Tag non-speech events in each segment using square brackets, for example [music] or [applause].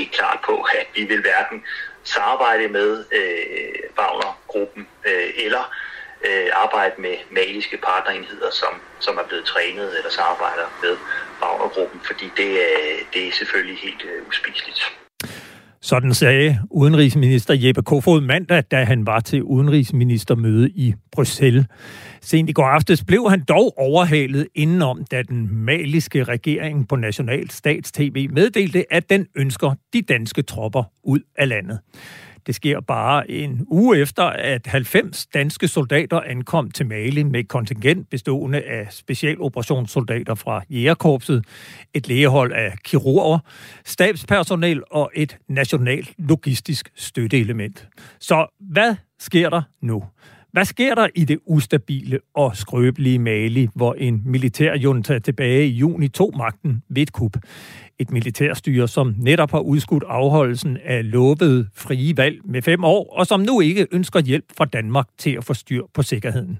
helt klart på, at vi vil hverken samarbejde med øh, Wagner-gruppen øh, eller øh, arbejde med maliske partnerenheder, som, som er blevet trænet eller samarbejder med Wagner-gruppen, fordi det, øh, det er selvfølgelig helt øh, uspiseligt. Sådan sagde udenrigsminister Jeppe Kofod mandag, da han var til udenrigsministermøde i Bruxelles. Sent i går aftes blev han dog overhalet indenom, da den maliske regering på National Stats TV meddelte, at den ønsker de danske tropper ud af landet. Det sker bare en uge efter, at 90 danske soldater ankom til Mali med kontingent bestående af specialoperationssoldater fra Jægerkorpset, et lægehold af kirurger, stabspersonel og et nationalt logistisk støtteelement. Så hvad sker der nu? Hvad sker der i det ustabile og skrøbelige Mali, hvor en militærjunta tilbage i juni tog magten ved et kup? Et militærstyre, som netop har udskudt afholdelsen af lovet frie valg med fem år, og som nu ikke ønsker hjælp fra Danmark til at få styr på sikkerheden.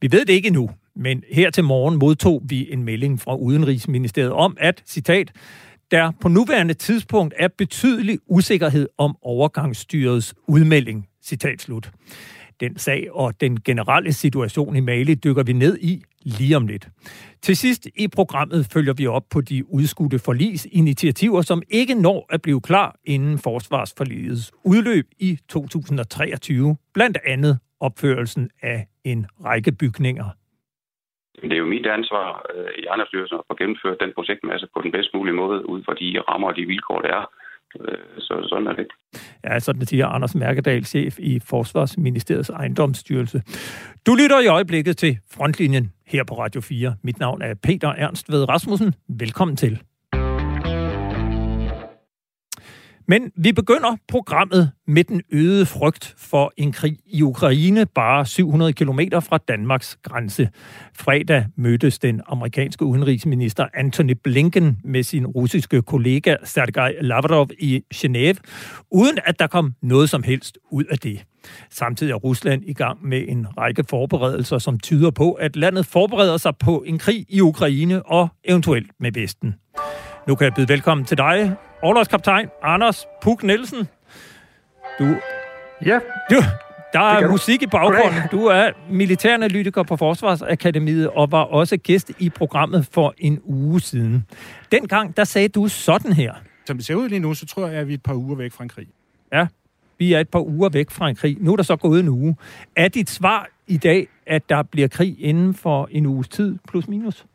Vi ved det ikke nu, men her til morgen modtog vi en melding fra Udenrigsministeriet om, at, citat, der på nuværende tidspunkt er betydelig usikkerhed om overgangsstyrets udmelding, citat slut. Den sag og den generelle situation i Mali dykker vi ned i lige om lidt. Til sidst i programmet følger vi op på de udskudte forlisinitiativer, som ikke når at blive klar inden forsvarsforligets udløb i 2023. Blandt andet opførelsen af en række bygninger. Det er jo mit ansvar øh, i Ejendomsstyrelsen at få gennemført den projektmasse på den bedst mulige måde, ud fra de rammer og de vilkår, der er. Øh, så sådan er det. Ja, sådan siger Anders Mærkedal, chef i Forsvarsministeriets ejendomsstyrelse. Du lytter i øjeblikket til Frontlinjen her på Radio 4. Mit navn er Peter Ernst Ved Rasmussen. Velkommen til. Men vi begynder programmet med den øgede frygt for en krig i Ukraine, bare 700 km fra Danmarks grænse. Fredag mødtes den amerikanske udenrigsminister Antony Blinken med sin russiske kollega Sergej Lavrov i Genève, uden at der kom noget som helst ud af det. Samtidig er Rusland i gang med en række forberedelser, som tyder på, at landet forbereder sig på en krig i Ukraine og eventuelt med Vesten. Nu kan jeg byde velkommen til dig, Overlovskaptajn Anders Puk Nielsen. Du... Ja. Du, der er musik i baggrunden. Du er militæranalytiker på Forsvarsakademiet og var også gæst i programmet for en uge siden. Dengang, der sagde du sådan her. Som det ser ud lige nu, så tror jeg, at vi er et par uger væk fra en krig. Ja, vi er et par uger væk fra en krig. Nu er der så gået en uge. Er dit svar i dag, at der bliver krig inden for en uges tid, plus minus?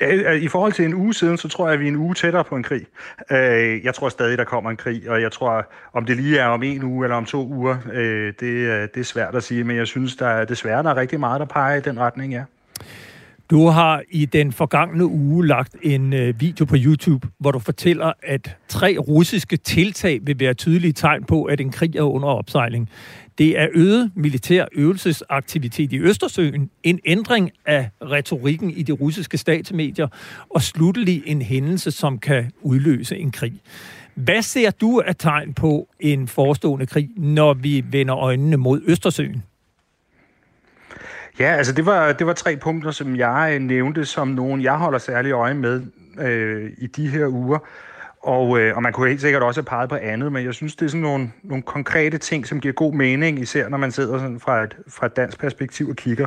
Ja, I forhold til en uge siden, så tror jeg, at vi er en uge tættere på en krig. Øh, jeg tror stadig, der kommer en krig, og jeg tror, om det lige er om en uge eller om to uger, øh, det, øh, det er svært at sige, men jeg synes, der er desværre der er rigtig meget, der peger i den retning, ja. Du har i den forgangne uge lagt en øh, video på YouTube, hvor du fortæller, at tre russiske tiltag vil være tydelige tegn på, at en krig er under opsejling. Det er øget militær øvelsesaktivitet i Østersøen, en ændring af retorikken i de russiske statsmedier, og slutelig en hændelse, som kan udløse en krig. Hvad ser du af tegn på en forestående krig, når vi vender øjnene mod Østersøen? Ja, altså det var, det var tre punkter, som jeg øh, nævnte som nogen, jeg holder særlig øje med øh, i de her uger. Og, øh, og man kunne helt sikkert også have peget på andet, men jeg synes, det er sådan nogle, nogle konkrete ting, som giver god mening, især når man sidder sådan fra, et, fra et dansk perspektiv og kigger.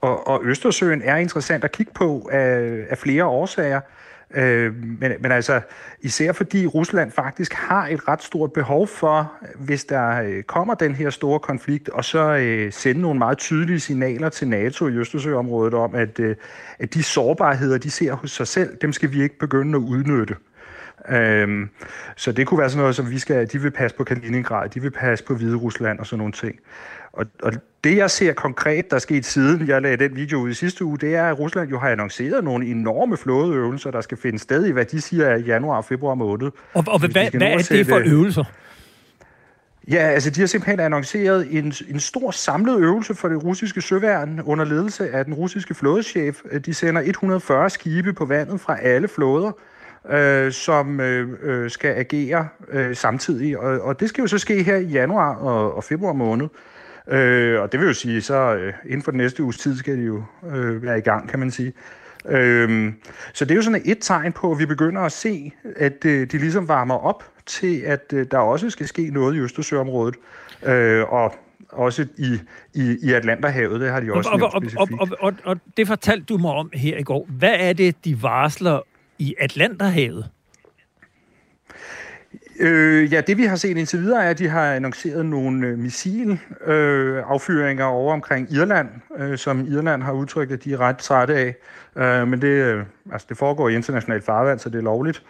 Og, og Østersøen er interessant at kigge på af, af flere årsager. Øh, Øh, men, men altså, især fordi Rusland faktisk har et ret stort behov for, hvis der øh, kommer den her store konflikt, og så øh, sende nogle meget tydelige signaler til NATO i Østersøområdet om, at, øh, at de sårbarheder, de ser hos sig selv, dem skal vi ikke begynde at udnytte. Øhm, så det kunne være sådan noget, som vi skal, de vil passe på Kaliningrad, de vil passe på Hvide Rusland og sådan nogle ting. Og, og det, jeg ser konkret, der er sket siden jeg lagde den video ud i sidste uge, det er, at Rusland jo har annonceret nogle enorme flådeøvelser, der skal finde sted i, hvad de siger er januar og februar måned. Og, og hvad, hvad er det for øvelser? Ja, altså de har simpelthen annonceret en, en stor samlet øvelse for det russiske søværn under ledelse af den russiske flådeschef. De sender 140 skibe på vandet fra alle flåder, øh, som øh, øh, skal agere øh, samtidig. Og, og det skal jo så ske her i januar og, og februar måned. Øh, og det vil jo sige, så øh, inden for den næste uges tid skal de jo øh, være i gang, kan man sige. Øhm, så det er jo sådan et tegn på, at vi begynder at se, at øh, de ligesom varmer op til, at øh, der også skal ske noget i Østersøområdet. Øh, og også i, i, i Atlanterhavet, det har de også og, og. Og, og, og, og det fortalte du mig om her i går. Hvad er det, de varsler i Atlanterhavet? Øh, ja, det vi har set indtil videre er, at de har annonceret nogle øh, missil-affyringer øh, over omkring Irland, øh, som Irland har udtrykt, at de er ret trætte af. Øh, men det, øh, altså, det foregår i internationalt farvand, så det er lovligt.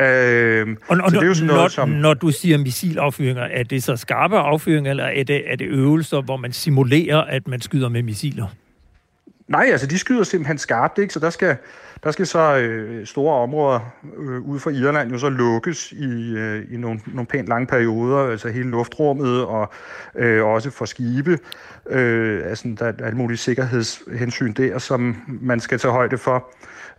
Øh, og, og, så det er jo sådan når, noget, som... når du siger missilaffyringer, er det så skarpe affyringer, eller er det, er det øvelser, hvor man simulerer, at man skyder med missiler? Nej, altså de skyder simpelthen skarpt, ikke? så der skal, der skal så øh, store områder øh, ud for Irland jo så lukkes i, øh, i nogle, nogle pænt lange perioder, altså hele luftrummet og øh, også for skibe. Øh, altså der er alle mulige sikkerhedshensyn der, som man skal tage højde for.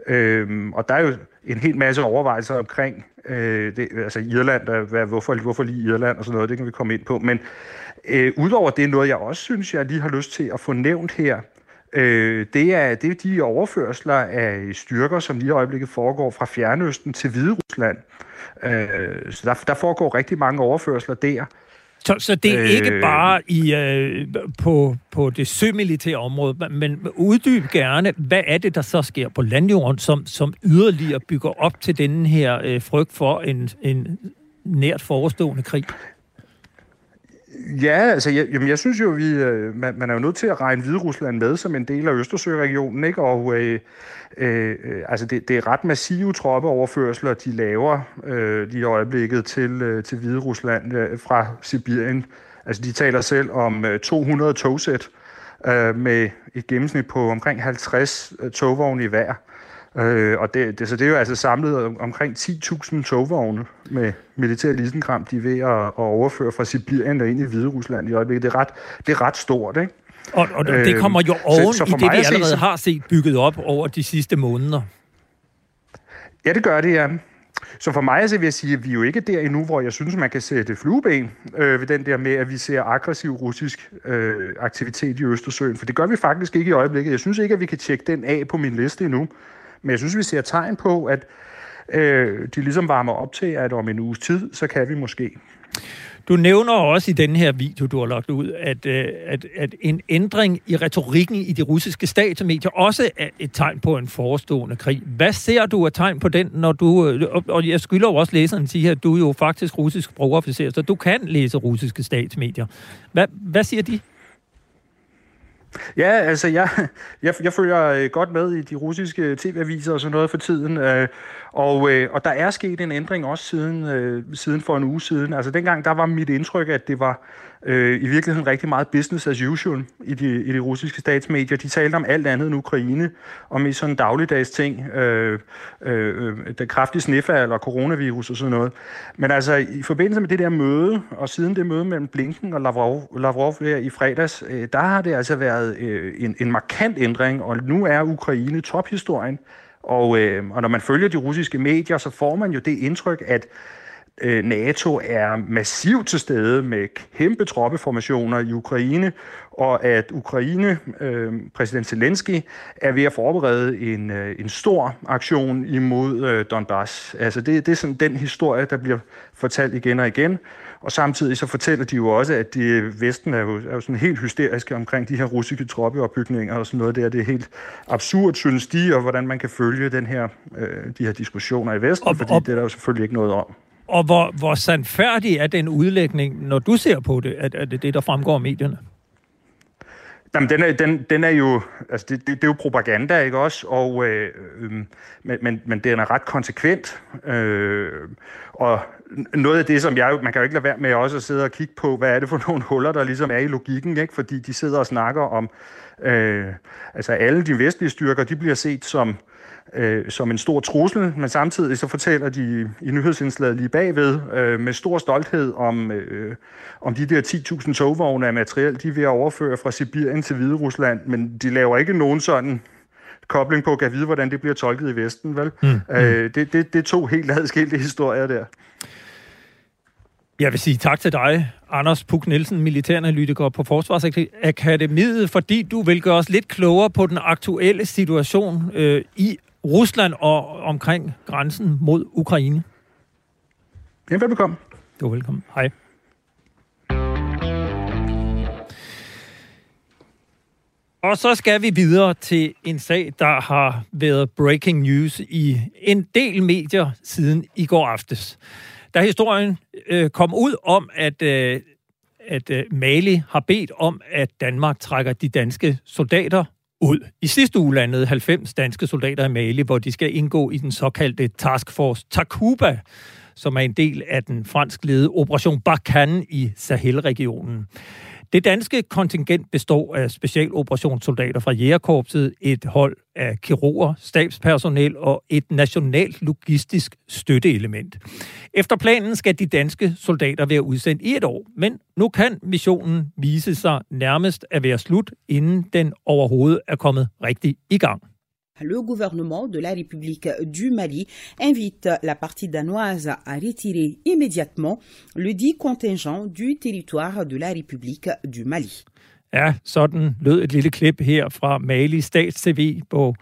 Øh, og der er jo en hel masse overvejelser omkring øh, det, altså Irland, der, hvad, hvorfor, hvorfor lige Irland og sådan noget, det kan vi komme ind på. Men øh, udover det, noget jeg også synes, jeg lige har lyst til at få nævnt her, Øh, det, er, det er de overførsler af styrker, som lige i øjeblikket foregår fra Fjernøsten til Hviderusland. Øh, så der, der foregår rigtig mange overførsler der. Så, så det er øh, ikke bare i, øh, på, på det sømilitære område, men uddyb gerne, hvad er det, der så sker på landjorden, som, som yderligere bygger op til denne her øh, frygt for en, en nært forestående krig? Ja, altså, jeg, jamen, jeg synes jo, vi, øh, man, man er jo nødt til at regne Hvide Rusland med som en del af Østersøregionen, ikke? Og øh, øh, altså, det, det er ret massive troppeoverførsler, de laver øh, lige i øjeblikket til, øh, til Hvide Rusland øh, fra Sibirien. Altså, de taler selv om øh, 200 togsæt øh, med et gennemsnit på omkring 50 øh, togvogne i hver. Øh, og det, det, så det er jo altså samlet omkring 10.000 togvogne med militær lisenkram, de er ved at, at overføre fra Sibirien og ind i Hvide Rusland i øjeblikket. Det er ret, det er ret stort, ikke? Og, og det øh, kommer jo oven så, så i det, vi allerede se, har set bygget op over de sidste måneder. Ja, det gør det, ja. Så for mig så vil jeg sige, at vi er jo ikke der endnu, hvor jeg synes, man kan sætte flueben øh, ved den der med, at vi ser aggressiv russisk øh, aktivitet i Østersøen. For det gør vi faktisk ikke i øjeblikket. Jeg synes ikke, at vi kan tjekke den af på min liste endnu. Men jeg synes, vi ser tegn på, at øh, de ligesom varmer op til, at om en uges tid, så kan vi måske. Du nævner også i den her video, du har lagt ud, at, øh, at, at en ændring i retorikken i de russiske statsmedier også er et tegn på en forestående krig. Hvad ser du af tegn på den, når du... Øh, og jeg skylder jo også læseren sige, at du er jo faktisk russisk sprogofficer, så du kan læse russiske statsmedier. Hvad, hvad siger de? Ja, altså jeg, jeg, jeg følger øh, godt med i de russiske tv-aviser og sådan noget for tiden, øh, og, øh, og der er sket en ændring også siden, øh, siden for en uge siden. Altså dengang, der var mit indtryk, at det var øh, i virkeligheden rigtig meget business as usual i de, i de russiske statsmedier. De talte om alt andet end Ukraine, om i sådan dagligdags ting, øh, øh, øh det kraftige snefald og coronavirus og sådan noget. Men altså i forbindelse med det der møde, og siden det møde mellem Blinken og Lavrov, Lavrov der i fredags, øh, der har det altså været øh, en, en markant ændring, og nu er Ukraine tophistorien. Og, øh, og når man følger de russiske medier, så får man jo det indtryk, at øh, NATO er massivt til stede med kæmpe troppeformationer i Ukraine, og at Ukraine, øh, præsident Zelensky, er ved at forberede en, øh, en stor aktion imod øh, Donbass. Altså det, det er sådan den historie, der bliver fortalt igen og igen. Og samtidig så fortæller de jo også, at de, Vesten er jo, er jo sådan helt hysteriske omkring de her russiske troppeopbygninger og sådan noget der. Det er helt absurd, synes de, og hvordan man kan følge den her, øh, de her diskussioner i Vesten, og, fordi det er der jo selvfølgelig ikke noget om. Og hvor, hvor sandfærdig er den udlægning, når du ser på det, at, at det er det, der fremgår af medierne? Jamen, den er, den, den er jo, altså det, det, det er jo propaganda, ikke også? Og, øh, øh, men, men, men den er ret konsekvent. Øh, og noget af det, som jeg, man kan jo ikke lade være med også at sidde og kigge på, hvad er det for nogle huller, der ligesom er i logikken, ikke? Fordi de sidder og snakker om, øh, altså alle de vestlige styrker, de bliver set som, øh, som en stor trussel, men samtidig så fortæller de i nyhedsindslaget lige bagved øh, med stor stolthed om, øh, om de der 10.000 togvogne af materiel, de vil overføre fra Sibirien til Hvide Rusland, men de laver ikke nogen sådan kobling på at vide, hvordan det bliver tolket i Vesten, vel? Mm. Øh, det, det, det er to helt adskilte historier der. Jeg vil sige tak til dig, Anders Puk Nielsen, militæranalytiker på Forsvarsakademiet, fordi du vil gøre os lidt klogere på den aktuelle situation øh, i Rusland og omkring grænsen mod Ukraine. Ja, velbekomme. Du er velkommen. Hej. Og så skal vi videre til en sag, der har været breaking news i en del medier siden i går aftes. Da historien øh, kom ud om, at, øh, at øh, Mali har bedt om, at Danmark trækker de danske soldater ud. I sidste uge landede 90 danske soldater i Mali, hvor de skal indgå i den såkaldte Task Force Takuba, som er en del af den fransk ledede Operation Barkhane i Sahel-regionen. Det danske kontingent består af specialoperationssoldater fra Jægerkorpset, et hold af kirurger, stabspersonel og et nationalt logistisk støtteelement. Efter planen skal de danske soldater være udsendt i et år, men nu kan missionen vise sig nærmest at være slut, inden den overhovedet er kommet rigtig i gang. Le gouvernement de la République du Mali invite la partie danoise à retirer immédiatement le dit contingent du territoire de la République du Mali. Ja, sådan lød et lille klip her fra Mali Stats-TV på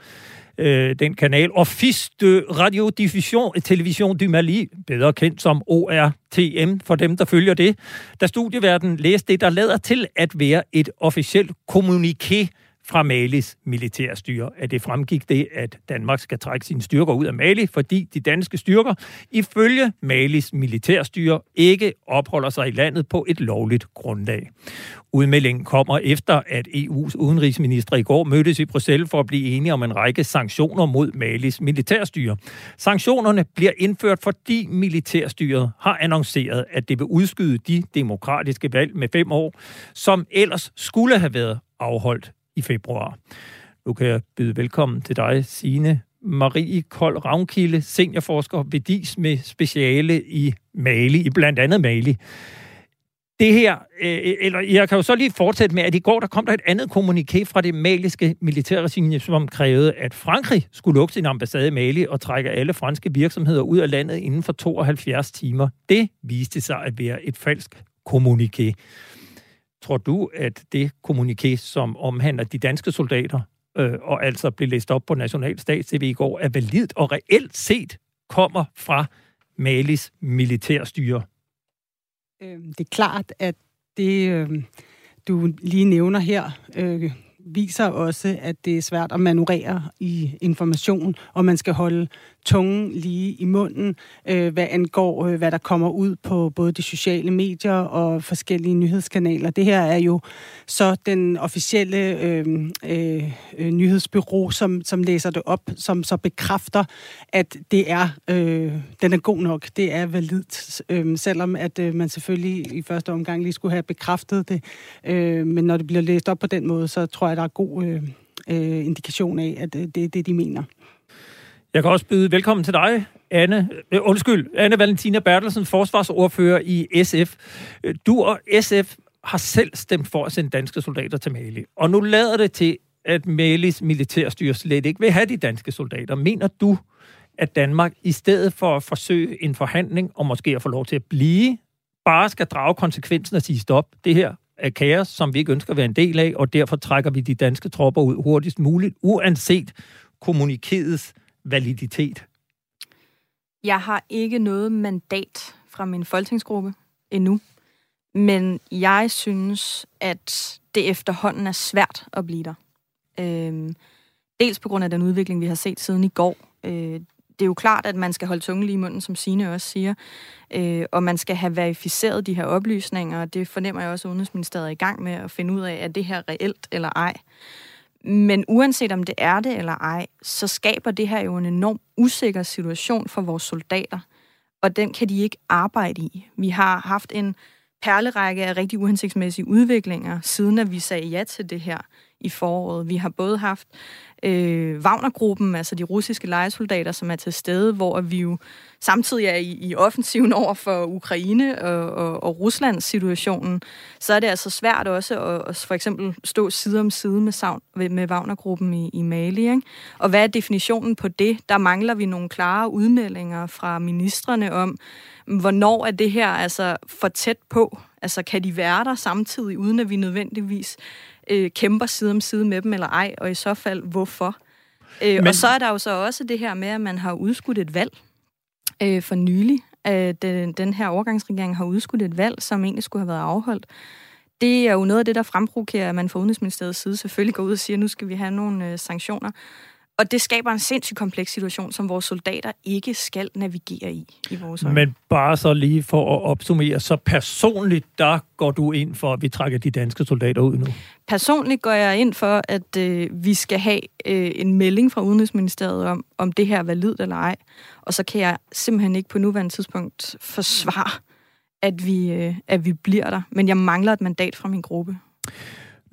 øh, den kanal Office de Radiodiffusion Television du Mali, bedre kendt som ORTM for dem, der følger det, da studieverden læste det, der lader til at være et officielt kommuniké fra Malis militærstyre, at det fremgik det, at Danmark skal trække sine styrker ud af Mali, fordi de danske styrker ifølge Malis militærstyre ikke opholder sig i landet på et lovligt grundlag. Udmeldingen kommer efter, at EU's udenrigsminister i går mødtes i Bruxelles for at blive enige om en række sanktioner mod Malis militærstyre. Sanktionerne bliver indført, fordi militærstyret har annonceret, at det vil udskyde de demokratiske valg med fem år, som ellers skulle have været afholdt i februar. Nu kan jeg byde velkommen til dig, Signe Marie Kold Ravnkilde, seniorforsker ved DIS med speciale i Mali, i blandt andet Mali. Det her, øh, eller jeg kan jo så lige fortsætte med, at i går der kom der et andet kommuniké fra det maliske militærregime, som krævede, at Frankrig skulle lukke sin ambassade i Mali og trække alle franske virksomheder ud af landet inden for 72 timer. Det viste sig at være et falsk kommuniké. Tror du, at det kommuniké, som omhandler de danske soldater, øh, og altså blev læst op på National Stats TV i går, er validt og reelt set kommer fra Malis militærstyre? Øh, det er klart, at det, øh, du lige nævner her, øh, viser også, at det er svært at manøvrere i information, og man skal holde tungen lige i munden, øh, hvad angår, øh, hvad der kommer ud på både de sociale medier og forskellige nyhedskanaler. Det her er jo så den officielle øh, øh, nyhedsbyrå, som, som læser det op, som så bekræfter, at det er, øh, den er god nok. Det er validt, øh, selvom at øh, man selvfølgelig i første omgang lige skulle have bekræftet det. Øh, men når det bliver læst op på den måde, så tror jeg, der er god øh, øh, indikation af, at øh, det er det, de mener. Jeg kan også byde velkommen til dig, Anne, øh, undskyld, Anne Valentina Bertelsen, forsvarsordfører i SF. Du og SF har selv stemt for at sende danske soldater til Mali. Og nu lader det til, at Malis militærstyre slet ikke vil have de danske soldater. Mener du, at Danmark i stedet for at forsøge en forhandling, og måske at få lov til at blive, bare skal drage konsekvensen og sige stop. Det her af kaos, som vi ikke ønsker at være en del af, og derfor trækker vi de danske tropper ud hurtigst muligt, uanset kommunikets validitet? Jeg har ikke noget mandat fra min folketingsgruppe endnu, men jeg synes, at det efterhånden er svært at blive der. Øhm, dels på grund af den udvikling, vi har set siden i går. Øh, det er jo klart, at man skal holde tungen lige i munden, som Sine også siger, øh, og man skal have verificeret de her oplysninger, og det fornemmer jeg også, at Udenrigsministeriet er i gang med at finde ud af, er det her reelt eller ej. Men uanset om det er det eller ej, så skaber det her jo en enorm usikker situation for vores soldater, og den kan de ikke arbejde i. Vi har haft en perlerække af rigtig uhensigtsmæssige udviklinger, siden at vi sagde ja til det her i foråret. Vi har både haft øh, Wagner-gruppen, altså de russiske lejesoldater, som er til stede, hvor vi jo samtidig er i, i offensiven [laughs] over for Ukraine og, og, og Ruslands situationen, så er det altså svært også at, at for eksempel stå side om side med, savn, med Wagner-gruppen i, i Mali. Ikke? Og hvad er definitionen på det? Der mangler vi nogle klare udmeldinger fra ministerne om, hvornår er det her altså for tæt på? Altså kan de være der samtidig, uden at vi nødvendigvis øh, kæmper side om side med dem eller ej, og i så fald hvorfor? Øh, Men... Og så er der jo så også det her med, at man har udskudt et valg øh, for nylig. Øh, den, den her overgangsregering har udskudt et valg, som egentlig skulle have været afholdt. Det er jo noget af det, der fremprovokerer, at man fra Udenrigsministeriets side selvfølgelig går ud og siger, at nu skal vi have nogle øh, sanktioner. Og det skaber en sindssygt kompleks situation, som vores soldater ikke skal navigere i, i vores øjne. Men bare så lige for at opsummere, så personligt, der går du ind for, at vi trækker de danske soldater ud nu? Personligt går jeg ind for, at øh, vi skal have øh, en melding fra Udenrigsministeriet om, om det her er validt eller ej. Og så kan jeg simpelthen ikke på nuværende tidspunkt forsvare, at vi, øh, at vi bliver der. Men jeg mangler et mandat fra min gruppe.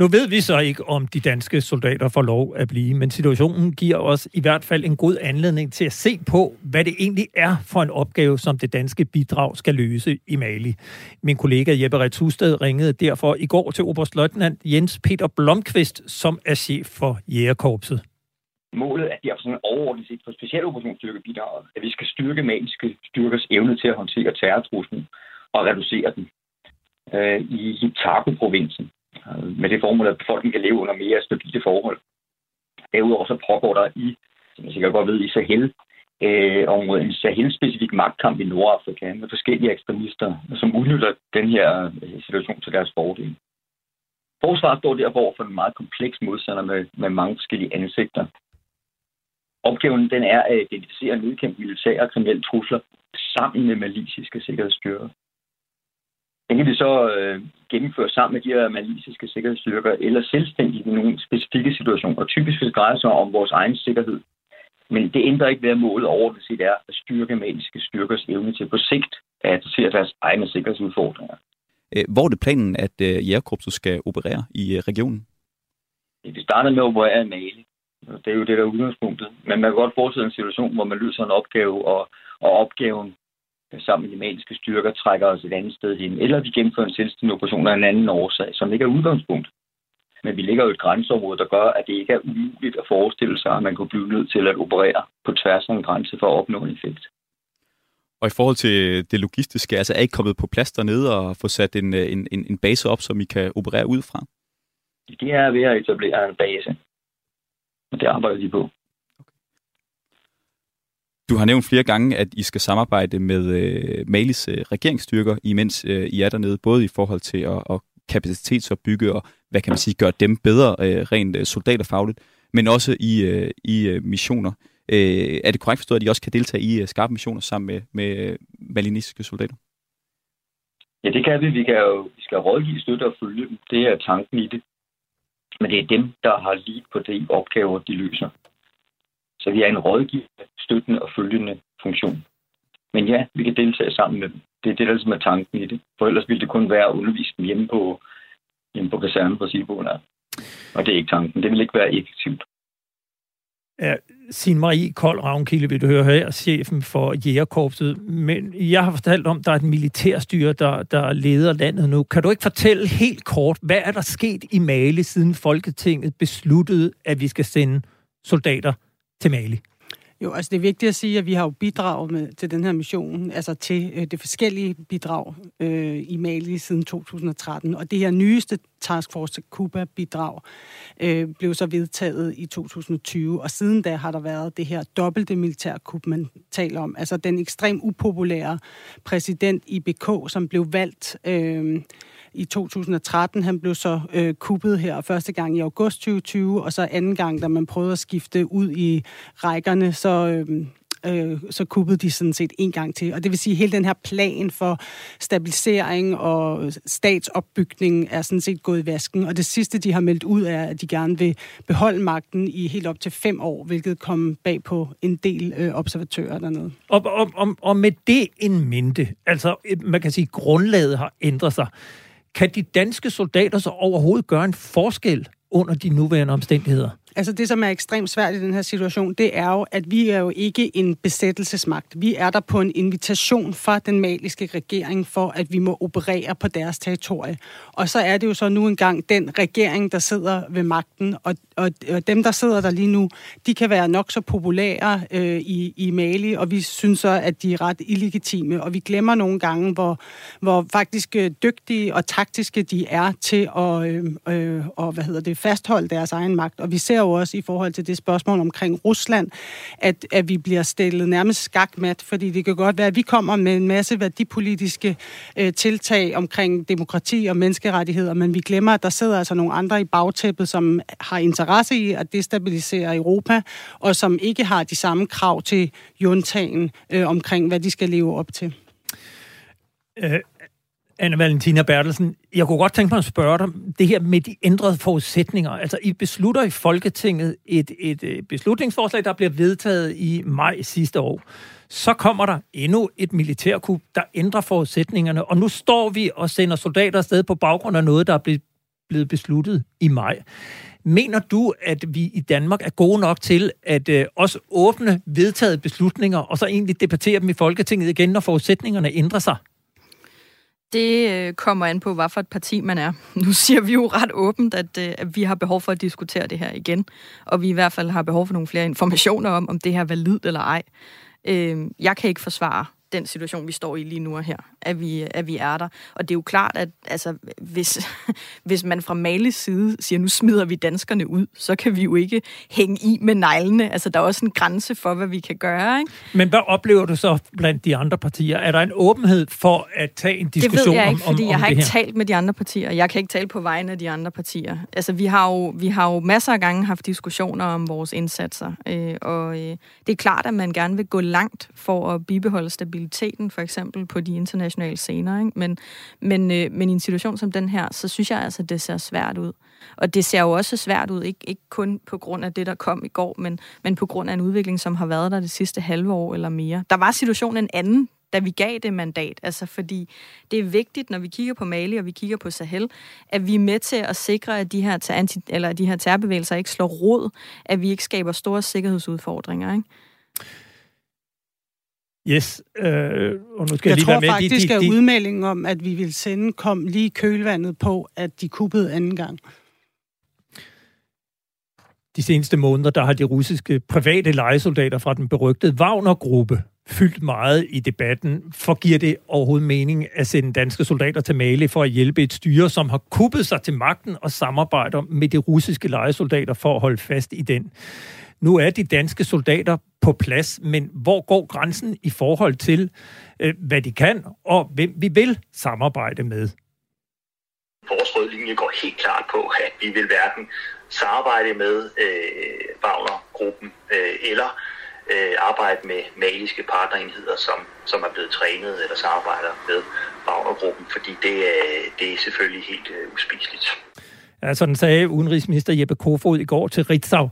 Nu ved vi så ikke, om de danske soldater får lov at blive, men situationen giver os i hvert fald en god anledning til at se på, hvad det egentlig er for en opgave, som det danske bidrag skal løse i Mali. Min kollega Jeppe Retusted ringede derfor i går til Oberstløjtnant Jens Peter Blomqvist, som er chef for Jægerkorpset. Målet er derfor sådan overordnet set for specialoperationsstyrkebidraget, at vi skal styrke maliske styrkers evne til at håndtere terrortruslen og reducere den øh, i Taku-provincen med det formål, at befolkningen kan leve under mere stabile forhold. Derudover så pågår der i, som jeg sikkert godt ved, i Sahel, øh, området en Sahel-specifik magtkamp i Nordafrika med forskellige ekstremister, som udnytter den her øh, situation til deres fordel. Forsvaret står derfor for en meget kompleks modstander med, med mange forskellige ansigter. Opgaven den er at identificere og nedkæmpe militære og kriminelle trusler sammen med malisiske sikkerhedsstyrker. Kan vi så øh, gennemføre sammen med de her malisiske sikkerhedsstyrker, eller selvstændigt i nogle specifikke situationer. Typisk vil det dreje sig om vores egen sikkerhed. Men det ændrer ikke ved, at målet overordnet set er at styrke maliske styrkers evne til på sigt at adressere deres egne sikkerhedsudfordringer. Øh, hvor er det planen, at øh, jægerkorpset skal operere i øh, regionen? Vi starter med at operere i Mali. Det er jo det, der er udgangspunktet. Men man kan godt forestille en situation, hvor man løser en opgave, og, og opgaven sammen med maliske styrker trækker os et andet sted hen, eller vi gennemfører en selvstændig operation af en anden årsag, som ikke er udgangspunkt. Men vi ligger jo et grænseområde, der gør, at det ikke er umuligt at forestille sig, at man kunne blive nødt til at operere på tværs af en grænse for at opnå en effekt. Og i forhold til det logistiske, altså er I kommet på plads dernede og få sat en, en, en, en base op, som I kan operere ud fra? Det er ved at etablere en base. Og det arbejder de på. Du har nævnt flere gange, at I skal samarbejde med øh, Malis øh, regeringsstyrker, imens øh, I er dernede, både i forhold til at, at kapacitetsopbygge og, hvad kan man sige, gøre dem bedre øh, rent øh, soldaterfagligt, men også i, øh, i øh, missioner. Øh, er det korrekt forstået, at I også kan deltage i øh, skarpe missioner sammen med, med øh, malinesiske soldater? Ja, det kan vi. Vi, kan jo, vi skal rådgive, støtte og følge dem. Det er tanken i det. Men det er dem, der har lige på de opgaver, de løser. Så vi er en rådgivende, støttende og følgende funktion. Men ja, vi kan deltage sammen med dem. Det er det, der ligesom er tanken i det. For ellers ville det kun være at undervise dem hjemme på, hjemme på kasernen på Silboen. Og det er ikke tanken. Det vil ikke være effektivt. Ja, sin Marie Kold Ravnkilde, vil du høre her, chefen for Jægerkorpset. Men jeg har fortalt om, at der er et militærstyre, der, der leder landet nu. Kan du ikke fortælle helt kort, hvad er der sket i Mali, siden Folketinget besluttede, at vi skal sende soldater til Mali? Jo, altså det er vigtigt at sige, at vi har jo bidraget med, til den her mission, altså til øh, det forskellige bidrag øh, i Mali siden 2013. Og det her nyeste Task Force Cuba-bidrag øh, blev så vedtaget i 2020. Og siden da har der været det her dobbelte militærkup, man taler om. Altså den ekstrem upopulære præsident IBK, som blev valgt... Øh, i 2013. Han blev så øh, kuppet her første gang i august 2020, og så anden gang, da man prøvede at skifte ud i rækkerne, så... Øh, øh, så kuppede de sådan set en gang til. Og det vil sige, at hele den her plan for stabilisering og statsopbygning er sådan set gået i vasken. Og det sidste, de har meldt ud, er, at de gerne vil beholde magten i helt op til fem år, hvilket kom bag på en del øh, observatører dernede. Og, og, og, og med det en mente, altså man kan sige, at grundlaget har ændret sig. Kan de danske soldater så overhovedet gøre en forskel under de nuværende omstændigheder? Altså det, som er ekstremt svært i den her situation, det er jo, at vi er jo ikke en besættelsesmagt. Vi er der på en invitation fra den maliske regering for, at vi må operere på deres territorie. Og så er det jo så nu engang den regering, der sidder ved magten, og, og, og dem, der sidder der lige nu, de kan være nok så populære øh, i, i Mali, og vi synes så, at de er ret illegitime. Og vi glemmer nogle gange, hvor, hvor faktisk øh, dygtige og taktiske de er til at øh, øh, og, hvad hedder det, fastholde deres egen magt. Og vi ser jo jo også i forhold til det spørgsmål omkring Rusland, at, at vi bliver stillet nærmest skakmat, fordi det kan godt være, at vi kommer med en masse værdipolitiske øh, tiltag omkring demokrati og menneskerettigheder, men vi glemmer, at der sidder altså nogle andre i bagtæppet, som har interesse i at destabilisere Europa, og som ikke har de samme krav til juntagen øh, omkring, hvad de skal leve op til. Øh, Anne Valentina Bertelsen, jeg kunne godt tænke mig at spørge dig, det her med de ændrede forudsætninger. Altså, I beslutter i Folketinget et, et, et beslutningsforslag, der bliver vedtaget i maj sidste år. Så kommer der endnu et militærkup, der ændrer forudsætningerne, og nu står vi og sender soldater afsted på baggrund af noget, der er blevet besluttet i maj. Mener du, at vi i Danmark er gode nok til at øh, også åbne vedtaget beslutninger, og så egentlig debattere dem i Folketinget igen, når forudsætningerne ændrer sig? Det øh, kommer an på, hvad for et parti man er. Nu siger vi jo ret åbent, at, øh, at vi har behov for at diskutere det her igen, og vi i hvert fald har behov for nogle flere informationer om, om det her er validt eller ej. Øh, jeg kan ikke forsvare den situation, vi står i lige nu og her, at vi, at vi er der. Og det er jo klart, at altså, hvis, [laughs] hvis man fra Malis side siger, nu smider vi danskerne ud, så kan vi jo ikke hænge i med neglene. Altså, der er også en grænse for, hvad vi kan gøre. Ikke? Men hvad oplever du så blandt de andre partier? Er der en åbenhed for at tage en diskussion om Det ved jeg ikke, om, fordi om, jeg har ikke her? talt med de andre partier. Jeg kan ikke tale på vegne af de andre partier. Altså, vi har jo, vi har jo masser af gange haft diskussioner om vores indsatser, øh, og øh, det er klart, at man gerne vil gå langt for at bibeholde stabilitet stabiliteten, for eksempel på de internationale scener. Ikke? Men, men, øh, men i en situation som den her, så synes jeg altså, det ser svært ud. Og det ser jo også svært ud, ikke, ikke kun på grund af det, der kom i går, men, men på grund af en udvikling, som har været der det sidste halve år eller mere. Der var situationen en anden, da vi gav det mandat. Altså fordi det er vigtigt, når vi kigger på Mali og vi kigger på Sahel, at vi er med til at sikre, at de her, ter- anti- eller de her terrorbevægelser ikke slår rod, at vi ikke skaber store sikkerhedsudfordringer. Ikke? Yes, øh, og nu skal jeg lige tror være med. faktisk, de, de, de, at udmeldingen om, at vi vil sende, kom lige kølvandet på, at de kuppede anden gang. de seneste måneder, der har de russiske private legesoldater fra den berygtede Wagner-gruppe fyldt meget i debatten. For giver det overhovedet mening at sende danske soldater til Mali for at hjælpe et styre, som har kuppet sig til magten og samarbejder med de russiske legesoldater for at holde fast i den? Nu er de danske soldater på plads, men hvor går grænsen i forhold til, øh, hvad de kan, og hvem vi vil samarbejde med? Vores røde linje går helt klart på, at vi vil hverken samarbejde med øh, Wagner-gruppen øh, eller øh, arbejde med maliske partnerenheder, som, som er blevet trænet eller samarbejder med Wagner-gruppen, fordi det, øh, det er selvfølgelig helt øh, uspiseligt. Ja, sådan sagde udenrigsminister Jeppe Kofod i går til Ritzau.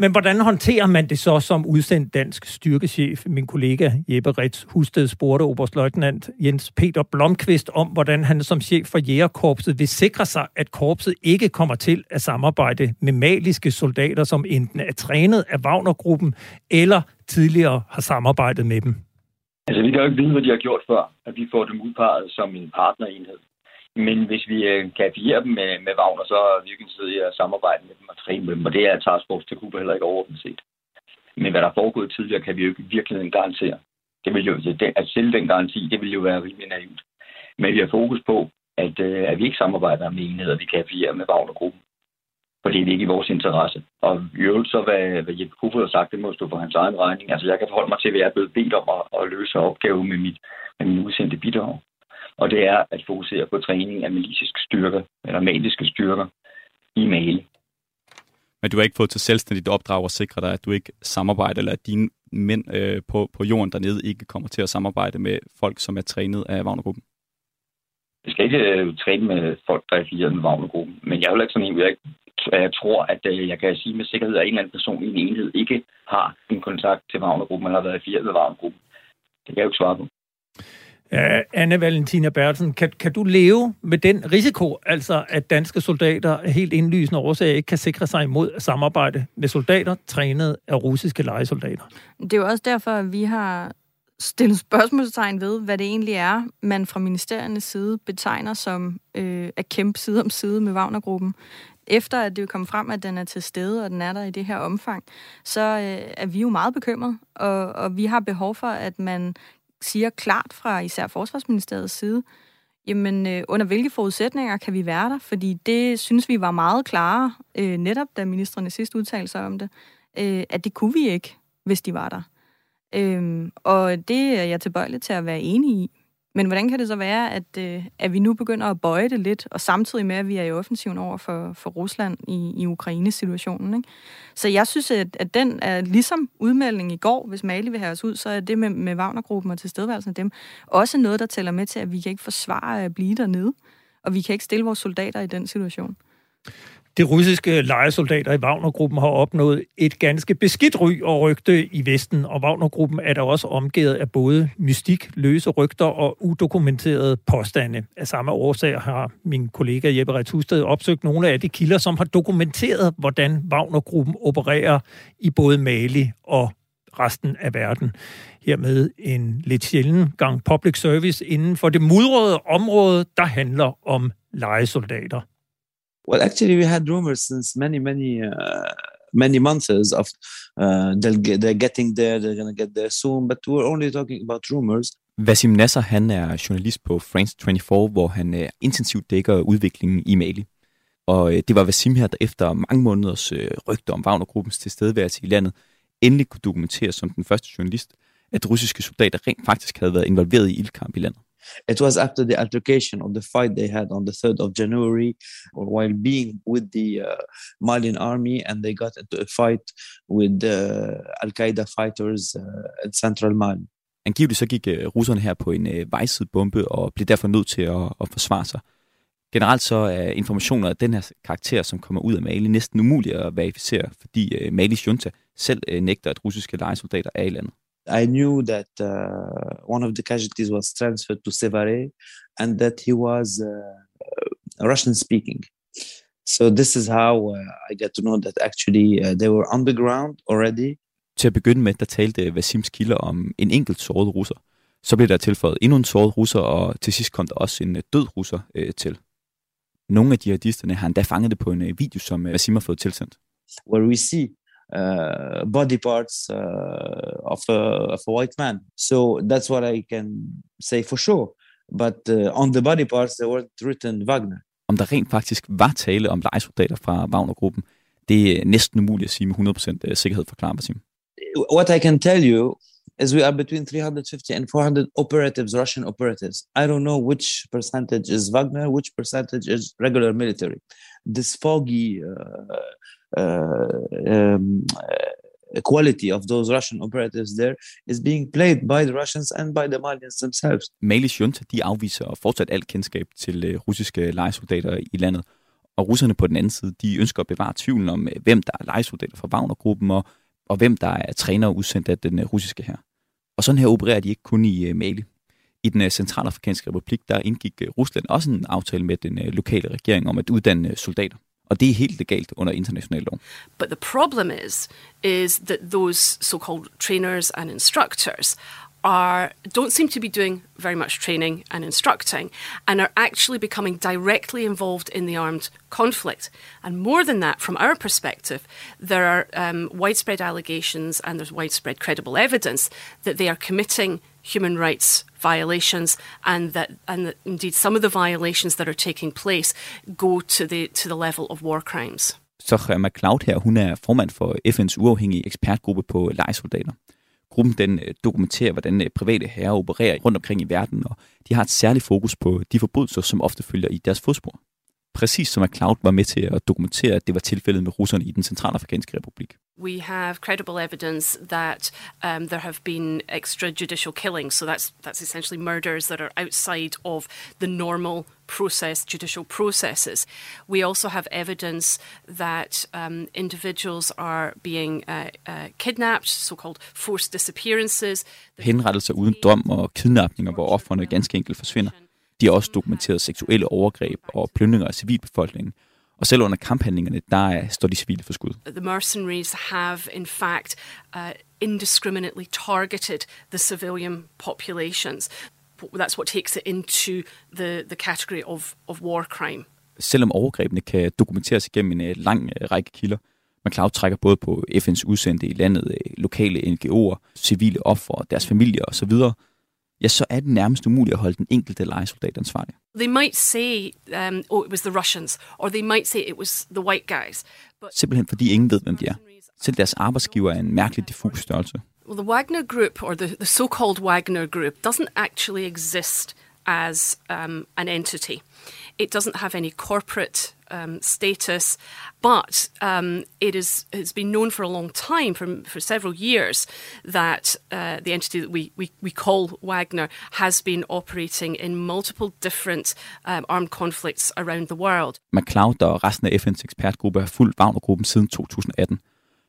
Men hvordan håndterer man det så som udsendt dansk styrkechef? Min kollega Jeppe Ritz Husted spurgte oberstløjtnant Jens Peter Blomqvist om, hvordan han som chef for Jægerkorpset vil sikre sig, at korpset ikke kommer til at samarbejde med maliske soldater, som enten er trænet af Wagnergruppen eller tidligere har samarbejdet med dem. Altså, vi kan jo ikke vide, hvad de har gjort før, at vi får dem udpeget som en partnerenhed. Men hvis vi øh, kan fire dem med, med Wagner, så er vi ikke i at samarbejde med dem og træne med dem, og det er Task Force til Kuba heller ikke overordnet set. Men hvad der er foregået tidligere, kan vi jo ikke virkelig garantere. Det vil jo, det, at sælge altså den garanti, det vil jo være rimelig naivt. Men vi har fokus på, at, øh, at vi ikke samarbejder med enheder, vi kan fire med Wagner-gruppen. For det er ikke i vores interesse. Og i øvrigt så, hvad, hvad Jeppe Kofod har sagt, det må stå for hans egen regning. Altså, jeg kan forholde mig til, hvad jeg er blevet bedt om at, at løse opgave med, mit, med min udsendte bidrag og det er at fokusere på træning af militiske styrker, eller maliske styrker i Mali. Men du har ikke fået til selvstændigt opdrag at sikre dig, at du ikke samarbejder, eller at dine mænd øh, på, på jorden dernede ikke kommer til at samarbejde med folk, som er trænet af Wagnergruppen? Jeg skal ikke øh, træne med folk, der er affilieret med Wagnergruppen, men jeg er ikke sådan en, jeg, jeg tror, at øh, jeg kan sige med sikkerhed, at en eller anden person i en enhed ikke har en kontakt til Wagnergruppen, eller har været affilieret med Wagnergruppen. Det kan jeg jo ikke svare på. Ja, Anne Valentina Bertelsen, kan, kan du leve med den risiko, altså at danske soldater af helt indlysende årsager ikke kan sikre sig imod at samarbejde med soldater trænet af russiske legesoldater? Det er jo også derfor, at vi har stillet spørgsmålstegn ved, hvad det egentlig er, man fra ministeriernes side betegner som øh, at kæmpe side om side med Wagnergruppen. Efter at det er kommet frem, at den er til stede, og den er der i det her omfang, så øh, er vi jo meget bekymrede, og, og vi har behov for, at man siger klart fra især Forsvarsministeriets side, jamen øh, under hvilke forudsætninger kan vi være der? Fordi det synes vi var meget klare, øh, netop da ministerne sidst udtalte sig om det, øh, at det kunne vi ikke, hvis de var der. Øh, og det er jeg tilbøjelig til at være enig i. Men hvordan kan det så være, at, øh, at vi nu begynder at bøje det lidt, og samtidig med, at vi er i offensiven over for, for Rusland i, i Ukraine-situationen? Ikke? Så jeg synes, at, at den er ligesom udmelding i går, hvis Mali vil have os ud, så er det med, med Wagner-gruppen og tilstedeværelsen af dem også noget, der tæller med til, at vi kan ikke forsvare at blive dernede, og vi kan ikke stille vores soldater i den situation. De russiske lejesoldater i Wagnergruppen har opnået et ganske beskidt ry og rygte i Vesten, og Wagnergruppen er der også omgivet af både mystik, løse rygter og udokumenterede påstande. Af samme årsag har min kollega Jeppe Rettusted opsøgt nogle af de kilder, som har dokumenteret, hvordan Wagnergruppen opererer i både Mali og resten af verden. Hermed en lidt sjælden gang public service inden for det mudrede område, der handler om lejesoldater. Well, actually, we had rumors since many, many, uh, many months of uh, they'll get, they're getting there, they're gonna get there soon, but we're only talking about rumors. Vasim Nasser, han er journalist på France 24, hvor han uh, intensivt dækker udviklingen i Mali. Og uh, det var Vasim her, der efter mange måneders uh, rygter om Wagner-gruppens tilstedeværelse i landet, endelig kunne dokumentere som den første journalist, at russiske soldater rent faktisk havde været involveret i ildkamp i landet. It was after the altercation of the fight they had on the 3rd of January, while being with the uh, Malian army, and they got into a fight with uh, Al Qaeda fighters uh, in central Mali. Angiveligt så gik øh, russerne her på en øh, uh, vejsidebombe og blev derfor nødt til at, at forsvare sig. Generelt så er informationer af den her karakter, som kommer ud af Mali, næsten umulige at verificere, fordi øh, uh, Malis junta selv uh, nægter, at russiske lejesoldater er i landet. I knew that uh, one of the casualties was transferred to Sevare and that he was uh, Russian speaking. So this is how uh, I get to know that actually uh, they were on the ground already. Til at begynde med, der talte Vasims kilder om en enkelt såret russer. Så blev der tilføjet endnu en såret russer, og til sidst kom der også en død russer øh, til. Nogle af jihadisterne har endda fanget det på en video, som Vasim har fået tilsendt. Where we see uh, body parts uh, of, a, of a white man. So that's what I can say for sure. But uh, on the body parts, there weren't written Wagner. Om der rent faktisk var tale om lejesoldater fra Wagner-gruppen, det er næsten umuligt at sige med 100% sikkerhed, forklarer Basim. What I can tell you is we are between 350 and 400 operatives, Russian operatives. I don't know which percentage is Wagner, which percentage is regular military. This foggy uh, Uh, um, uh, quality of those Russian operatives there is being played by the Russians and by the Malians themselves. Malis junta, de afviser fortsat alt kendskab til uh, russiske lejesoldater i landet. Og russerne på den anden side, de ønsker at bevare tvivlen om, hvem der er lejesoldater fra Wagner-gruppen, og, og hvem der er trænere udsendt af den russiske her. Og sådan her opererer de ikke kun i Mali. I den centralafrikanske republik, der indgik Rusland også en aftale med den lokale regering om at uddanne soldater. Og det er helt legalt under international. But the problem is, is that those so-called trainers and instructors are don't seem to be doing very much training and instructing and are actually becoming directly involved in the armed conflict. And more than that, from our perspective, there are um, widespread allegations and there's widespread credible evidence that they are committing human rights violations, and that and that indeed some of the violations that are taking place go to the to the level of war crimes. Så øh, McLeod her, hun er formand for FN's uafhængige ekspertgruppe på lejesoldater. Gruppen den øh, dokumenterer, hvordan øh, private herrer opererer rundt omkring i verden, og de har et særligt fokus på de forbrydelser, som ofte følger i deres fodspor. Præcis som McLeod var med til at dokumentere, at det var tilfældet med russerne i den centralafrikanske republik. we have credible evidence that um, there have been extrajudicial killings. So that's that's essentially murders that are outside of the normal process, judicial processes. We also have evidence that um, individuals are being uh, uh, kidnapped, so-called forced disappearances. Henrettelser uden dom og kidnapninger, hvor offerne ganske enkelt forsvinder. De har også dokumenteret seksuelle overgreb og plyndringer af civilbefolkningen, Og selv under kamphandlingerne, der står de civile for skud. The mercenaries have in fact uh, indiscriminately targeted the civilian populations. That's what takes it into the, the category of, of war crime. Selvom overgrebene kan dokumenteres igennem en lang række kilder, McLeod trækker både på FN's udsendte i landet, lokale NGO'er, civile offer, deres familier osv., ja, så er det nærmest umuligt at holde den enkelte legesoldat ansvarlig. They might say, um, oh, it was the Russians, or they might say it was the white guys. But Simpelthen fordi ingen ved, hvem de er. Selv deres arbejdsgiver er en mærkelig diffus størrelse. Well, the Wagner Group, or the, the so-called Wagner Group, doesn't actually exist as um, an entity. It doesn't have any corporate um, status, but um, it is has been known for a long time, for, for several years, that uh, the entity that we, we, we call Wagner has been operating in multiple different um, armed conflicts around the world. McLeod og resten af FN's ekspertgruppe har fulgt Wagner-gruppen siden 2018.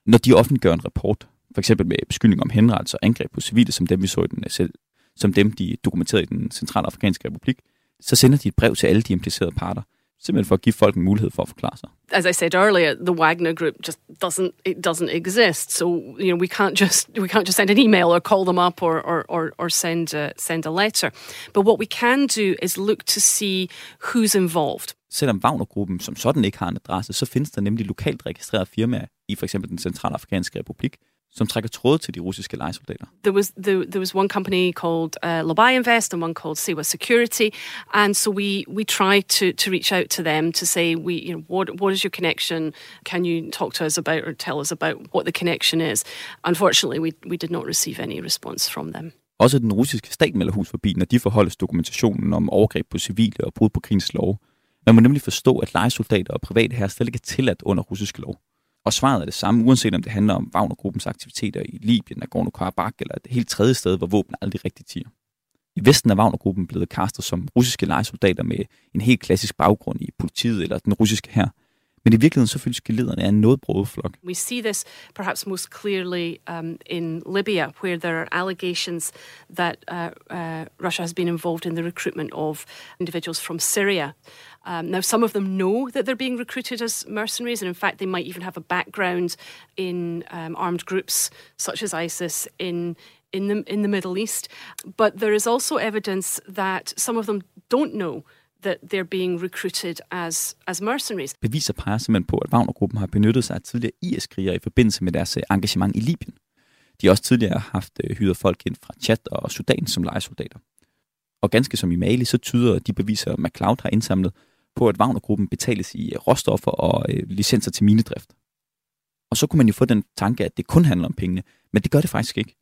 Når de offentliggør en rapport, for eksempel med beskyldning om henrettelse og angreb på civile, som dem vi så i den selv, som dem de dokumenterede i den centralafrikanske republik, så sender de et brev til alle de implicerede parter, simpelthen for at give folk en mulighed for at forklare sig. As I said earlier, the Wagner Group just doesn't it doesn't exist. So you know we can't just we can't just send an email or call them up or or or, or send a, send a letter. But what we can do is look to see who's involved. Selvom Wagner-gruppen som sådan ikke har en adresse, så findes der nemlig lokalt registrerede firmaer i for eksempel den centralafrikanske republik, som trækker tråde til de russiske lejesoldater. There was there, there was one company called uh, Labai Invest and one called Sewa Security, and so we we tried to to reach out to them to say we you know what what is your connection? Can you talk to us about or tell us about what the connection is? Unfortunately, we we did not receive any response from them. Også den russiske stat melder hus forbi, når de forholdes dokumentationen om overgreb på civile og brud på krigens lov. Man må nemlig forstå, at lejesoldater og private her slet ikke er tilladt under russisk lov. Og svaret er det samme, uanset om det handler om Wagner-gruppens aktiviteter i Libyen, Nagorno-Karabakh eller et helt tredje sted, hvor våben aldrig rigtig tiger. I Vesten er Wagner-gruppen blevet kastet som russiske lejesoldater med en helt klassisk baggrund i politiet eller den russiske her. Men i virkeligheden af en noget flok. We see this perhaps most clearly um, in Libya, where there are allegations that uh, uh, Russia has been involved in the recruitment of individuals from Syria. Um, now, some of them know that they're being recruited as mercenaries, and in fact, they might even have a background in um, armed groups such as ISIS in in the in the Middle East. But there is also evidence that some of them don't know that they're being recruited as, as mercenaries. Beviser peger simpelthen på, at Wagner-gruppen har benyttet sig af tidligere IS-krigere i forbindelse med deres øh, engagement i Libyen. De har også tidligere haft øh, hyret folk ind fra Chad og Sudan som lejesoldater. Og ganske som i Mali, så tyder de beviser, McLeod har indsamlet, på, at Wagner-gruppen betales i øh, råstoffer og licenser til minedrift. Og så kunne man jo få den tanke, at det kun handler om pengene, men det gør det faktisk ikke.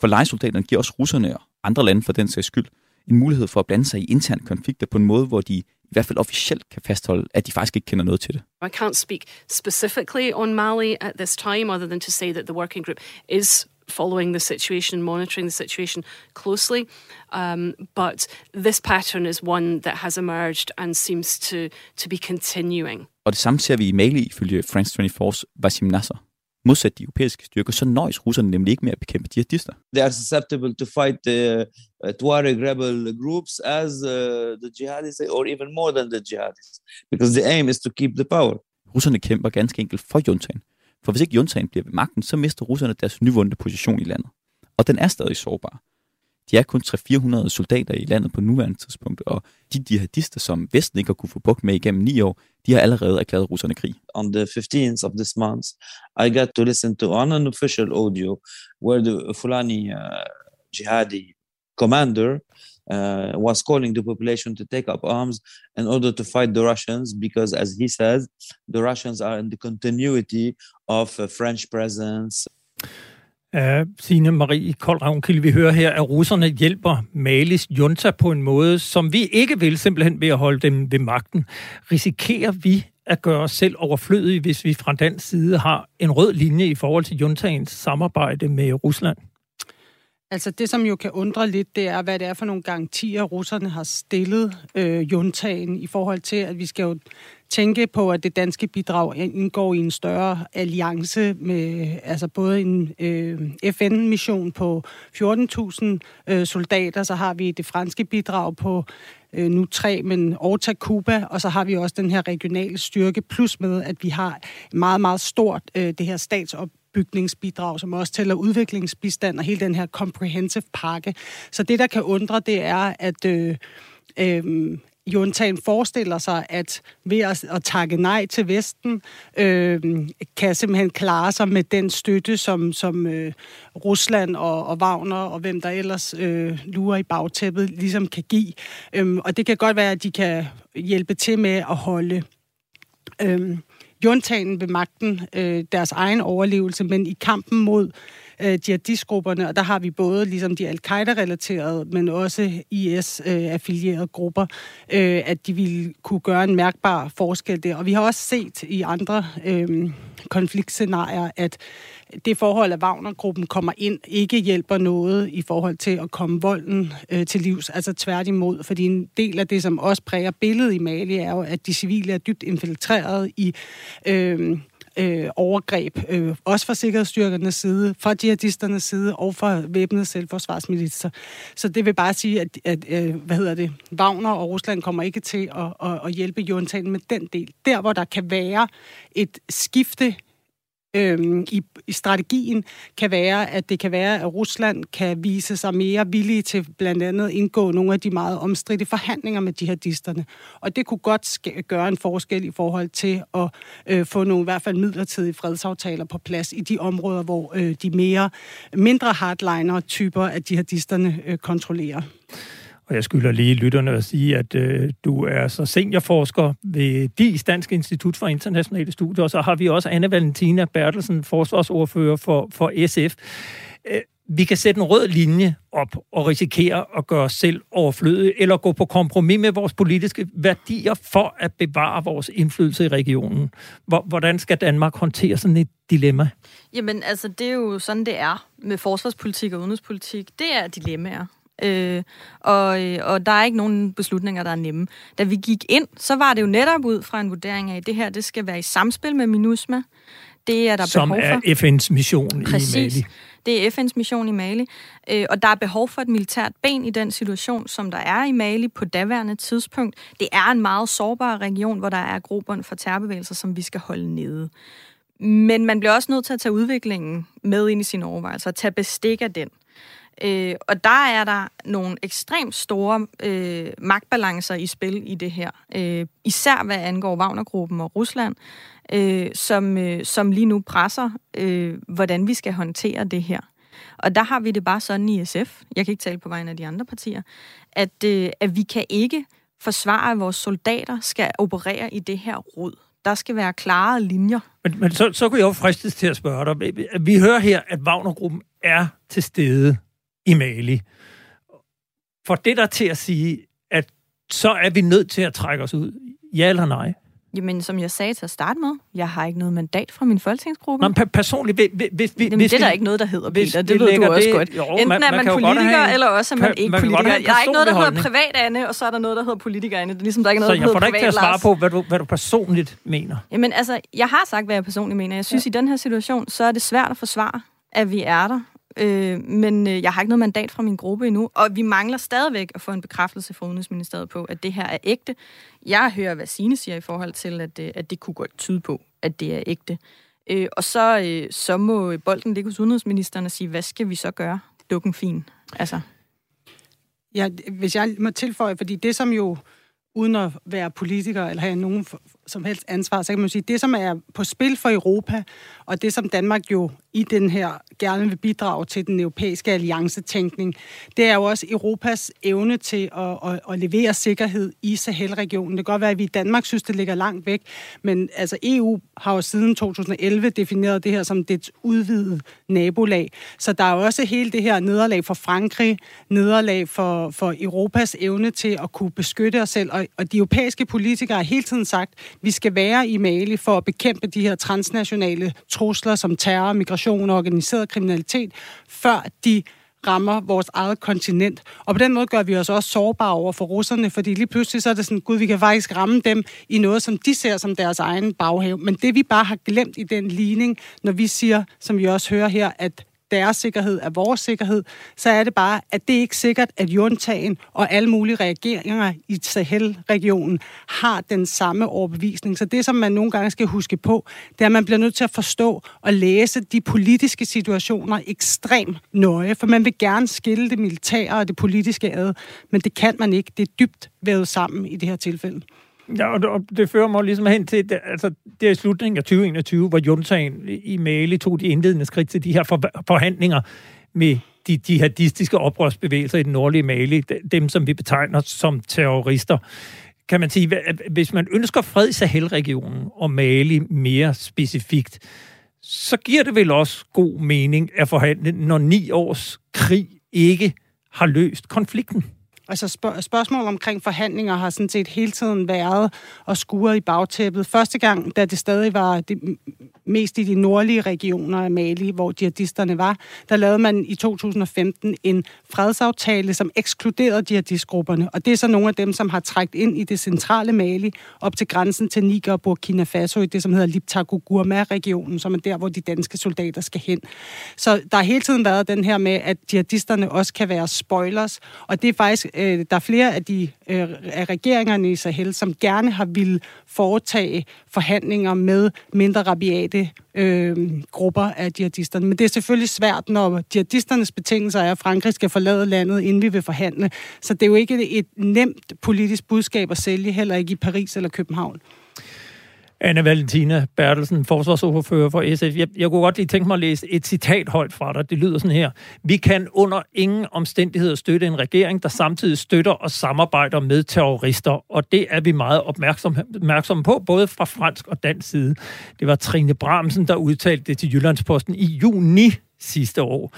For lejesoldaterne giver også russerne og andre lande for den sags skyld en mulighed for at blande sig i interne konflikter på en måde, hvor de i hvert fald officielt kan fastholde, at de faktisk ikke kender noget til det. I can't speak specifically on Mali at this time, other than to say that the working group is following the situation, monitoring the situation closely. Um, but this pattern is one that has emerged and seems to, to be continuing. Og det samme ser vi i Mali ifølge France 24's Basim Nasser. Modsat de europæiske styrker, så nøjes russerne nemlig ikke med at bekæmpe jihadister. They are susceptible to fight the uh, Tuareg rebel groups as uh, the jihadis, or even more than the jihadis, because the aim is to keep the power. Russerne kæmper ganske enkelt for juntaen. For hvis ikke juntaen bliver ved magten, så mister russerne deres nyvundne position i landet. Og den er stadig sårbar. De er kun 300-400 soldater i landet på nuværende tidspunkt, og de jihadister, som Vesten ikke har kunne få bukt med igennem ni år, de har allerede erklæret russerne krig. On the 15th of this month, I got to listen to an unofficial audio where the Fulani uh, jihadi commander uh, was calling the population to take up arms in order to fight the Russians because, as he says, the Russians are in the continuity of uh, French presence. Ja, Signe Marie Kold vi hører her, at russerne hjælper Malis junta på en måde, som vi ikke vil, simpelthen ved at holde dem ved magten. Risikerer vi at gøre os selv overflødige, hvis vi fra dansk side har en rød linje i forhold til juntaens samarbejde med Rusland? Altså det, som jo kan undre lidt, det er, hvad det er for nogle garantier, russerne har stillet øh, juntagen i forhold til, at vi skal jo tænke på, at det danske bidrag indgår i en større alliance med altså både en øh, FN-mission på 14.000 øh, soldater, så har vi det franske bidrag på øh, nu tre, men Orta Cuba, og så har vi også den her regionale styrke, plus med, at vi har meget, meget stort øh, det her statsop statsopbygningsbidrag, som også tæller udviklingsbistand og hele den her comprehensive pakke. Så det, der kan undre, det er, at øh, øh, Jontan forestiller sig, at ved at, at takke nej til Vesten, øh, kan simpelthen klare sig med den støtte, som, som øh, Rusland og, og Wagner og hvem der ellers øh, lurer i bagtæppet, ligesom kan give. Øh, og det kan godt være, at de kan hjælpe til med at holde øh, Juntagen ved magten, øh, deres egen overlevelse, men i kampen mod øh, jihadistgrupperne, og der har vi både ligesom de al-Qaida-relaterede, men også IS-affilierede øh, grupper, øh, at de ville kunne gøre en mærkbar forskel der. Og vi har også set i andre øh, konfliktscenarier, at det forhold, at Wagner-gruppen kommer ind, ikke hjælper noget i forhold til at komme volden øh, til livs. Altså tværtimod, fordi en del af det, som også præger billedet i Mali, er jo, at de civile er dybt infiltreret i... Øh, øh, overgreb, øh, også fra sikkerhedsstyrkernes side, fra jihadisternes side og fra væbnede selvforsvarsmilitser. Så det vil bare sige, at, at øh, hvad hedder det, Wagner og Rusland kommer ikke til at, at, at hjælpe Jontan med den del. Der, hvor der kan være et skifte øh, i, i strategien kan være, at det kan være, at Rusland kan vise sig mere villige til blandt andet indgå nogle af de meget omstridte forhandlinger med jihadisterne. Og det kunne godt gøre en forskel i forhold til at øh, få nogle i hvert fald midlertidige fredsaftaler på plads i de områder, hvor øh, de mere mindre hardliner-typer af jihadisterne øh, kontrollerer. Og jeg skylder lige lytterne at sige, at øh, du er så seniorforsker ved DIS, Dansk Institut for Internationale Studier, og så har vi også Anne Valentina Bertelsen, forsvarsordfører for, for SF. Øh, vi kan sætte en rød linje op og risikere at gøre os selv overflødige, eller gå på kompromis med vores politiske værdier for at bevare vores indflydelse i regionen. Hvordan skal Danmark håndtere sådan et dilemma? Jamen, altså, det er jo sådan, det er med forsvarspolitik og udenrigspolitik. Det er dilemmaer. Øh, og, øh, og der er ikke nogen beslutninger, der er nemme. Da vi gik ind, så var det jo netop ud fra en vurdering af, at det her det skal være i samspil med MINUSMA. Det er der Som behov for. er FN's mission Præcis. i Mali. Det er FN's mission i Mali. Øh, og der er behov for et militært ben i den situation, som der er i Mali på daværende tidspunkt. Det er en meget sårbar region, hvor der er grupperne for terrorbevægelser, som vi skal holde nede. Men man bliver også nødt til at tage udviklingen med ind i sine overvejelser, og tage bestik af den. Øh, og der er der nogle ekstremt store øh, magtbalancer i spil i det her. Øh, især hvad angår Wagnergruppen og Rusland, øh, som, øh, som lige nu presser, øh, hvordan vi skal håndtere det her. Og der har vi det bare sådan i SF, jeg kan ikke tale på vegne af de andre partier, at, øh, at vi kan ikke forsvare, at vores soldater skal operere i det her rod. Der skal være klare linjer. Men, men så, så kunne jeg jo fristes til at spørge dig. Vi hører her, at Wagnergruppen er til stede i Mali. For det der til at sige, at så er vi nødt til at trække os ud. Ja eller nej? Jamen, som jeg sagde til at starte med, jeg har ikke noget mandat fra min folketingsgruppe. Nå, per- personligt, hvis, hvis, hvis, Jamen, det er der ikke noget, der hedder, Peter. Det ved du også det, godt. Jo, Enten man, er man, man politiker, eller også er man ikke man politiker. Jeg har ikke noget, der hedder privat Anne, og så er der noget, der hedder politiker Anne. Det er ligesom, der er ikke noget, så der hedder privat Så jeg får dig ikke til at svare på, hvad du, hvad du personligt mener. Jamen, altså, jeg har sagt, hvad jeg personligt mener. Jeg synes, ja. i den her situation, så er det svært at forsvare, at vi er der, Øh, men øh, jeg har ikke noget mandat fra min gruppe endnu, og vi mangler stadigvæk at få en bekræftelse fra Udenrigsministeriet på, at det her er ægte. Jeg hører, hvad Sine siger i forhold til, at, øh, at det kunne godt tyde på, at det er ægte. Øh, og så, øh, så må bolden ligge hos Udenrigsministeren og sige, hvad skal vi så gøre? Dukken fin. Altså. Ja, hvis jeg må tilføje, fordi det som jo uden at være politiker eller have nogen som helst ansvar, så kan man sige, det som er på spil for Europa, og det som Danmark jo i den her gerne vil bidrage til den europæiske alliancetænkning, det er jo også Europas evne til at, at, at levere sikkerhed i Sahel-regionen. Det kan godt være, at vi i Danmark synes, det ligger langt væk, men altså EU har jo siden 2011 defineret det her som det udvidede nabolag. Så der er jo også hele det her nederlag for Frankrig, nederlag for, for Europas evne til at kunne beskytte os selv, og, og de europæiske politikere har hele tiden sagt, vi skal være i Mali for at bekæmpe de her transnationale trusler som terror, migration og organiseret kriminalitet, før de rammer vores eget kontinent. Og på den måde gør vi os også sårbare over for russerne, fordi lige pludselig så er det sådan, gud, vi kan faktisk ramme dem i noget, som de ser som deres egen baghave. Men det vi bare har glemt i den ligning, når vi siger, som vi også hører her, at deres sikkerhed er vores sikkerhed, så er det bare, at det er ikke sikkert, at juntagen og alle mulige regeringer i Sahel-regionen har den samme overbevisning. Så det, som man nogle gange skal huske på, det er, at man bliver nødt til at forstå og læse de politiske situationer ekstremt nøje, for man vil gerne skille det militære og det politiske ad, men det kan man ikke. Det er dybt vævet sammen i det her tilfælde. Ja, og det, fører mig ligesom hen til, altså, det er i slutningen af 2021, hvor juntaen i Mali tog de indledende skridt til de her for, forhandlinger med de jihadistiske oprørsbevægelser i den nordlige Mali, dem som vi betegner som terrorister. Kan man sige, hvis man ønsker fred i Sahel-regionen og Mali mere specifikt, så giver det vel også god mening at forhandle, når ni års krig ikke har løst konflikten? Altså spørg- spørgsmål omkring forhandlinger har sådan set hele tiden været og skure i bagtæppet. Første gang, da det stadig var det mest i de nordlige regioner af Mali, hvor jihadisterne var, der lavede man i 2015 en fredsaftale, som ekskluderede jihadistgrupperne. Og det er så nogle af dem, som har trækt ind i det centrale Mali, op til grænsen til Niger og Burkina Faso, i det, som hedder Liptako-Gurma-regionen, som er der, hvor de danske soldater skal hen. Så der har hele tiden været den her med, at jihadisterne også kan være spoilers, og det er faktisk øh, der er flere af de øh, af regeringerne i Sahel, som gerne har ville foretage forhandlinger med mindre rabiate øh, grupper af jihadisterne. Men det er selvfølgelig svært, når jihadisternes betingelser er, at Frankrig skal forlade landet, inden vi vil forhandle. Så det er jo ikke et nemt politisk budskab at sælge, heller ikke i Paris eller København. Anne Valentina Bertelsen, forsvarsordfører for SF. Jeg, jeg kunne godt lige tænke mig at læse et citat højt fra dig. Det lyder sådan her. Vi kan under ingen omstændigheder støtte en regering, der samtidig støtter og samarbejder med terrorister, og det er vi meget opmærksom, opmærksomme på, både fra fransk og dansk side. Det var Trine Bramsen, der udtalte det til Jyllandsposten i juni sidste år.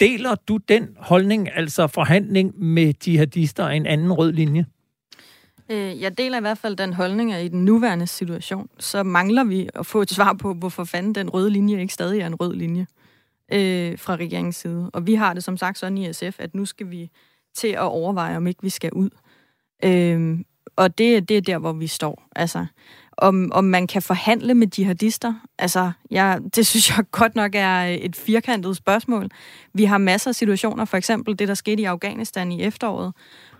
Deler du den holdning, altså forhandling med jihadister af en anden rød linje? Øh, jeg deler i hvert fald den holdning, at i den nuværende situation, så mangler vi at få et svar på, hvorfor fanden den røde linje ikke stadig er en rød linje øh, fra regeringens side. Og vi har det som sagt sådan i SF, at nu skal vi til at overveje, om ikke vi skal ud. Øh, og det, det er der, hvor vi står. Altså, om, om man kan forhandle med jihadister. Altså, jeg, det synes jeg [laughs] godt nok er et firkantet spørgsmål. Vi har masser af situationer, for eksempel det, der skete i Afghanistan i efteråret,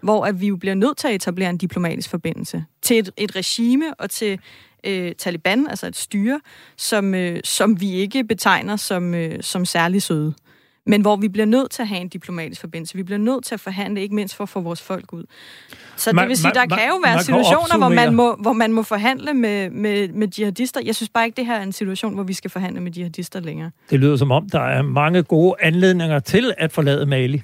hvor at vi jo bliver nødt til at etablere en diplomatisk forbindelse til et, et regime og til øh, Taliban, altså et styre, som, øh, som vi ikke betegner som, øh, som særlig søde. Men hvor vi bliver nødt til at have en diplomatisk forbindelse. Vi bliver nødt til at forhandle, ikke mindst for at få vores folk ud. Så det vil sige, der kan jo være situationer, hvor man, må, hvor man må forhandle med, med, med jihadister. Jeg synes bare ikke, det her er en situation, hvor vi skal forhandle med jihadister længere. Det lyder som om, der er mange gode anledninger til at forlade Mali.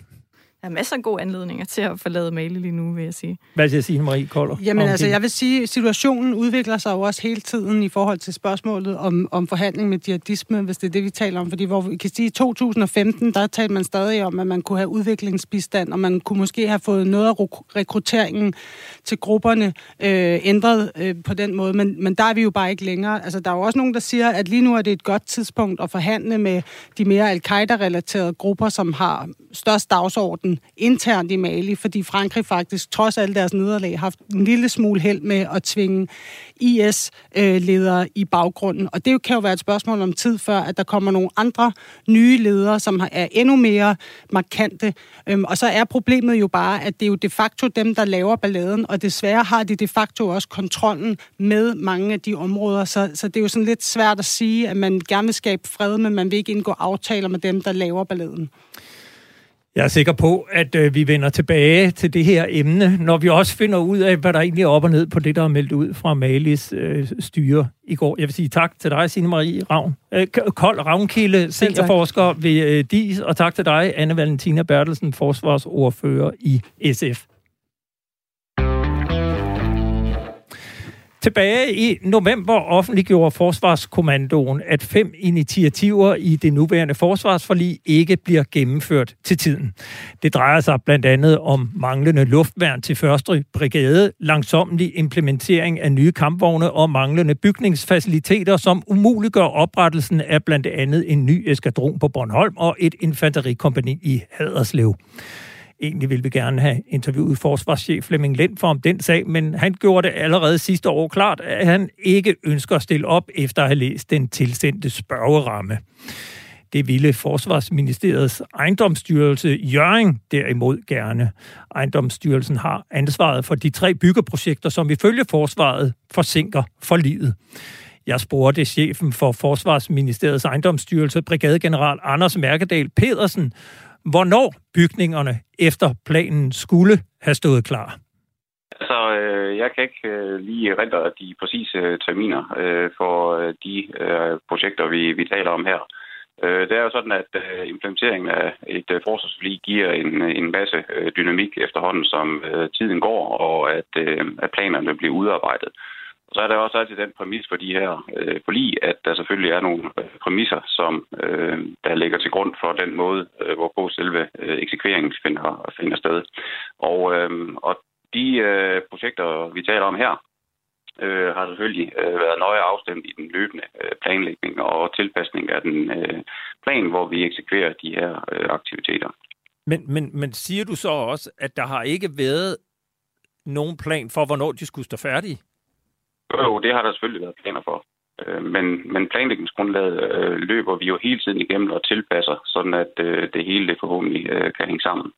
Der er masser af gode anledninger til at forlade Mali lige nu, vil jeg sige. Hvad siger sige, Marie Koller? Jamen altså, jeg vil sige, at situationen udvikler sig jo også hele tiden i forhold til spørgsmålet om, om forhandling med jihadisme, hvis det er det, vi taler om. Fordi hvor vi kan sige, i 2015, der talte man stadig om, at man kunne have udviklingsbistand, og man kunne måske have fået noget af rekrutteringen til grupperne øh, ændret øh, på den måde. Men, men der er vi jo bare ikke længere. Altså, der er jo også nogen, der siger, at lige nu er det et godt tidspunkt at forhandle med de mere al-Qaida-relaterede grupper, som har størst dagsorden internt i Mali, fordi Frankrig faktisk, trods alle deres nederlag, har haft en lille smule held med at tvinge IS-ledere øh, i baggrunden. Og det kan jo være et spørgsmål om tid før, at der kommer nogle andre nye ledere, som er endnu mere markante. Øhm, og så er problemet jo bare, at det er jo de facto dem, der laver balladen, og desværre har de de facto også kontrollen med mange af de områder. Så, så det er jo sådan lidt svært at sige, at man gerne vil skabe fred, men man vil ikke indgå aftaler med dem, der laver balladen. Jeg er sikker på, at øh, vi vender tilbage til det her emne, når vi også finder ud af, hvad der egentlig er op og ned på det, der er meldt ud fra Malis øh, styre i går. Jeg vil sige tak til dig, Signe Marie Ravn. Øh, Kold Ravnkilde, seniorforsker ved øh, DIS, og tak til dig, Anne Valentina Bertelsen, forsvarsordfører i SF. Tilbage i november offentliggjorde Forsvarskommandoen, at fem initiativer i det nuværende forsvarsforlig ikke bliver gennemført til tiden. Det drejer sig blandt andet om manglende luftværn til første brigade, langsomlig implementering af nye kampvogne og manglende bygningsfaciliteter, som umuliggør oprettelsen af blandt andet en ny eskadron på Bornholm og et infanterikompani i Haderslev. Egentlig ville vi gerne have interviewet forsvarschef Flemming Lind for om den sag, men han gjorde det allerede sidste år klart, at han ikke ønsker at stille op efter at have læst den tilsendte spørgeramme. Det ville Forsvarsministeriets ejendomsstyrelse Jørgen derimod gerne. Ejendomsstyrelsen har ansvaret for de tre byggeprojekter, som ifølge Forsvaret forsinker for livet. Jeg spurgte chefen for Forsvarsministeriets ejendomsstyrelse, brigadegeneral Anders Mærkedal Pedersen, hvornår bygningerne efter planen skulle have stået klar. Altså, øh, jeg kan ikke øh, lige rente de præcise øh, terminer øh, for øh, de øh, projekter, vi, vi taler om her. Øh, det er jo sådan, at øh, implementeringen af et øh, forsvarsforlig giver en, en masse øh, dynamik efterhånden, som øh, tiden går, og at, øh, at planerne bliver udarbejdet så er der også altid den præmis for de her øh, forlig, at der selvfølgelig er nogle øh, præmisser, som øh, der ligger til grund for den måde, øh, hvorpå selve øh, eksekveringen finder, finder sted. Og, øh, og de øh, projekter, vi taler om her, øh, har selvfølgelig øh, været nøje afstemt i den løbende øh, planlægning og tilpasning af den øh, plan, hvor vi eksekverer de her øh, aktiviteter. Men, men, men siger du så også, at der har ikke været nogen plan for, hvornår de skulle stå færdige? Jo, det har der selvfølgelig været planer for. Øh, men, men planlægningsgrundlaget øh, løber vi jo hele tiden igennem og tilpasser, sådan at øh, det hele det forhåbentlig øh, kan hænge sammen.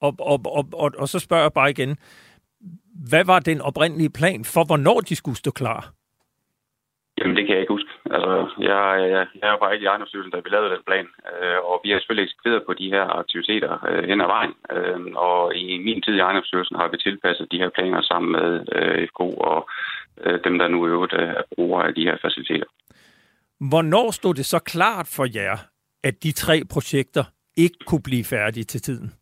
Og, og, og, og, og så spørger jeg bare igen, hvad var den oprindelige plan for, hvornår de skulle stå klar? Jamen, det kan jeg ikke huske. Altså, jeg, jeg, jeg bare ikke i ejendomsstyrelsen, da vi lavede den plan. Øh, og vi har selvfølgelig eksekveret på de her aktiviteter øh, hen ad vejen. Øh, og i min tid i ejendomsstyrelsen har vi tilpasset de her planer sammen med øh, FK og dem, der nu i øvrigt øh, er brugere af de her faciliteter. Hvornår stod det så klart for jer, at de tre projekter ikke kunne blive færdige til tiden?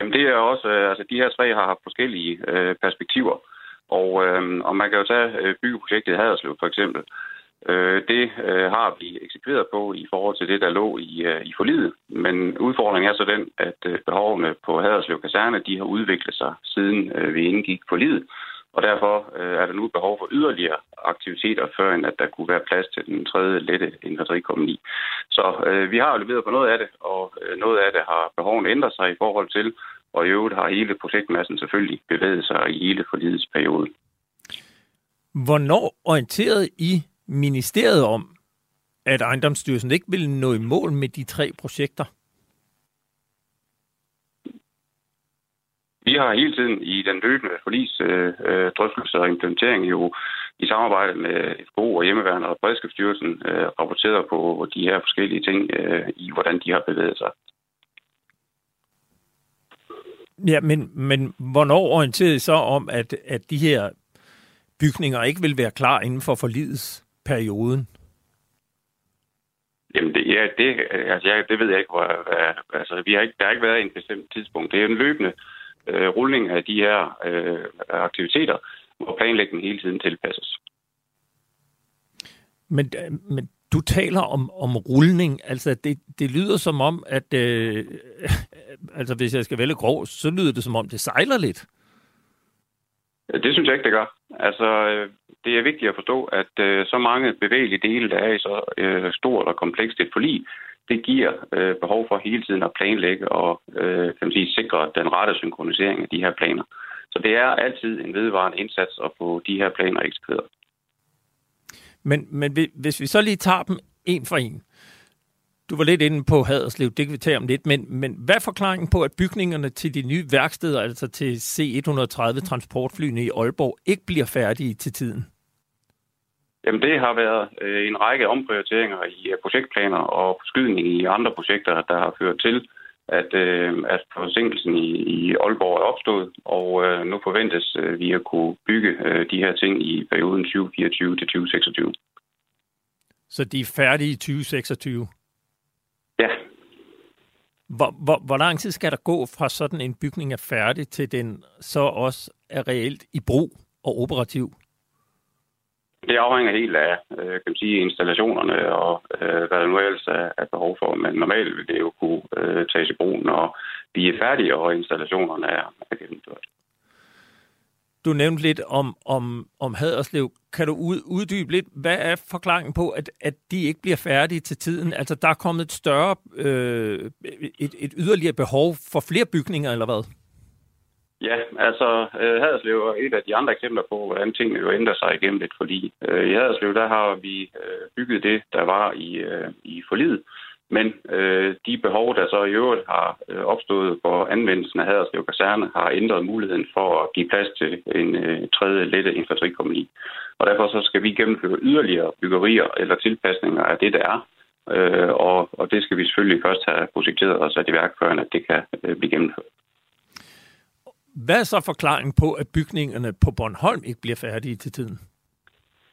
Jamen det er også, øh, altså de her tre har haft forskellige øh, perspektiver, og, øh, og man kan jo tage øh, byggeprojektet Haderslev for eksempel. Øh, det øh, har vi eksekveret på i forhold til det, der lå i, øh, i forlidet, men udfordringen er så den, at øh, behovene på Haderslev Kaserne, de har udviklet sig siden øh, vi indgik forlidet, og derfor øh, er der nu behov for yderligere aktiviteter, før end at der kunne være plads til den tredje lette infanterikompagni. Så øh, vi har jo leveret på noget af det, og øh, noget af det har behovene ændret sig i forhold til, og i øvrigt har hele projektmassen selvfølgelig bevæget sig i hele forlidets periode. Hvornår orienterede I ministeriet om, at ejendomsstyrelsen ikke ville nå i mål med de tre projekter? Vi har hele tiden i den løbende forlis øh, øh drøftelse og implementering jo i samarbejde med FBO og Hjemmeværende og Beredskabsstyrelsen øh, rapporteret på de her forskellige ting øh, i, hvordan de har bevæget sig. Ja, men, men hvornår orienterede I så om, at, at de her bygninger ikke vil være klar inden for forlidets perioden? Jamen, det, ja, det, altså, ja, det ved jeg ikke. Hvor, hvad, altså, vi har ikke, der har ikke været en bestemt tidspunkt. Det er en løbende øh, rulning af de her øh, aktiviteter, hvor planlægningen hele tiden tilpasses. Men, men du taler om, om rulning. Altså, det, det lyder som om, at... Øh, [laughs] altså, hvis jeg skal vælge grov, så lyder det som om, det sejler lidt. Det synes jeg ikke, det gør. Altså, øh, det er vigtigt at forstå, at øh, så mange bevægelige dele, der er i så øh, stort og komplekst et forlig, det giver øh, behov for hele tiden at planlægge og øh, kan man sige, sikre den rette synkronisering af de her planer. Så det er altid en vedvarende indsats at få de her planer eksekveret. Men, men hvis vi så lige tager dem en for en. Du var lidt inde på Haderslev, det kan vi tage om lidt, men, men hvad er forklaringen på, at bygningerne til de nye værksteder, altså til C-130 transportflyene i Aalborg, ikke bliver færdige til tiden? Jamen det har været øh, en række omprioriteringer i øh, projektplaner og forskydning i andre projekter, der har ført til, at, øh, at forsinkelsen i, i Aalborg er opstået, og nu forventes vi at kunne bygge de her ting i perioden 2024 til 2026. Så de er færdige i 2026? Ja. Hvor, hvor, hvor lang tid skal der gå fra sådan en bygning er færdig, til den så også er reelt i brug og operativ? Det afhænger helt af øh, kan man sige, installationerne og øh, hvad der nu ellers er, er behov for. Men normalt vil det jo kunne øh, tages i brug, når vi er færdige, og installationerne er, er gennemført. Du nævnte lidt om, om, om Haderslev. Kan du ud, uddybe lidt, hvad er forklaringen på, at, at de ikke bliver færdige til tiden? Altså, der er kommet et større, øh, et, et yderligere behov for flere bygninger, eller hvad? Ja, altså øh, Haderslev er et af de andre eksempler på, hvordan tingene jo ændrer sig igennem et forlig. Øh, I Haderslev, der har vi øh, bygget det, der var i, øh, i forliget, men øh, de behov, der så i øvrigt har øh, opstået for anvendelsen af Haderslev Kaserne, har ændret muligheden for at give plads til en øh, tredje lette infanterikompagni. Og derfor så skal vi gennemføre yderligere byggerier eller tilpasninger af det, der er. Øh, og, og det skal vi selvfølgelig først have projekteret og sat i værk, før at det kan øh, blive gennemført. Hvad er så forklaringen på, at bygningerne på Bornholm ikke bliver færdige til tiden?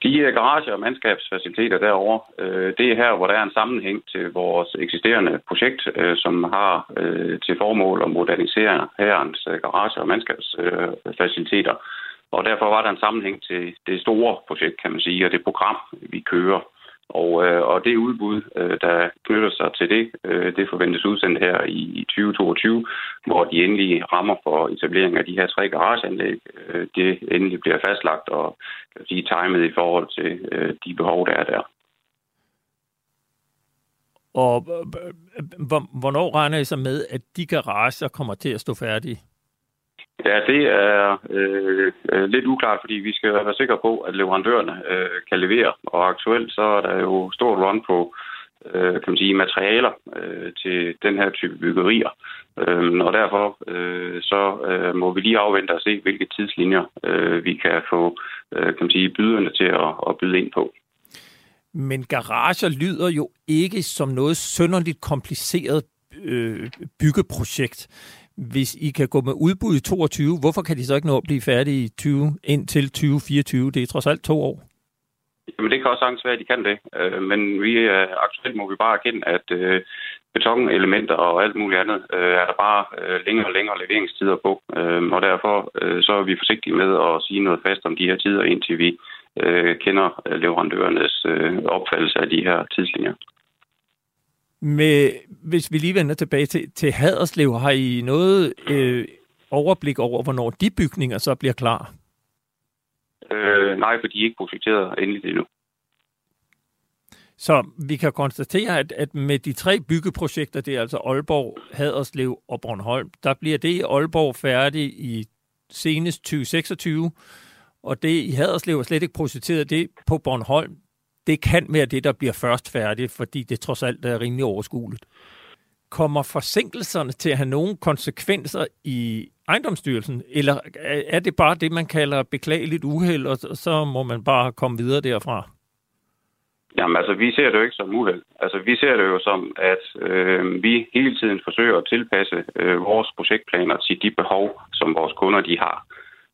De garage- og mandskabsfaciliteter derovre, øh, det er her, hvor der er en sammenhæng til vores eksisterende projekt, øh, som har øh, til formål at modernisere herrens garage- og mandskabsfaciliteter. Og derfor var der en sammenhæng til det store projekt, kan man sige, og det program, vi kører. Og, øh, og det udbud, øh, der knytter sig til det, øh, det forventes udsendt her i, i 2022, hvor de endelige rammer for etablering af de her tre garageanlæg, øh, det endelig bliver fastlagt og kan sige, timet i forhold til øh, de behov, der er der. Og øh, øh, øh, hvornår regner I så med, at de garager kommer til at stå færdige? Ja, det er øh, øh, lidt uklart, fordi vi skal være sikre på, at leverandørerne øh, kan levere. Og aktuelt så er der jo stort run på øh, kan man sige, materialer øh, til den her type byggerier. Øhm, og derfor øh, så øh, må vi lige afvente og se, hvilke tidslinjer øh, vi kan få øh, kan man sige, byderne til at, at byde ind på. Men garager lyder jo ikke som noget sønderligt kompliceret øh, byggeprojekt hvis I kan gå med udbud i 22, hvorfor kan de så ikke nå at blive færdige i 20, indtil 2024? Det er trods alt to år. Jamen, det kan også sagtens være, at de kan det. Øh, men vi, øh, aktuelt må vi bare erkende, at øh, betonelementer og alt muligt andet øh, er der bare øh, længere og længere leveringstider på. Øh, og derfor så er vi forsigtige med at sige noget fast om de her tider, indtil vi kender leverandørernes opfattelse af de her tidslinjer. Med, hvis vi lige vender tilbage til, til Haderslev, har I noget øh, overblik over, hvornår de bygninger så bliver klar? Øh, nej, for de er ikke projekteret endeligt endnu. Så vi kan konstatere, at, at med de tre byggeprojekter, det er altså Aalborg, Haderslev og Bornholm, der bliver det i Aalborg færdigt i senest 2026, og det i Haderslev er slet ikke projekteret. Det på Bornholm, det kan være det, der bliver først færdigt, fordi det trods alt er rimelig overskueligt. Kommer forsinkelserne til at have nogle konsekvenser i ejendomsstyrelsen, eller er det bare det, man kalder beklageligt uheld, og så må man bare komme videre derfra? Jamen altså, vi ser det jo ikke som uheld. Altså, vi ser det jo som, at øh, vi hele tiden forsøger at tilpasse øh, vores projektplaner til de behov, som vores kunder de har.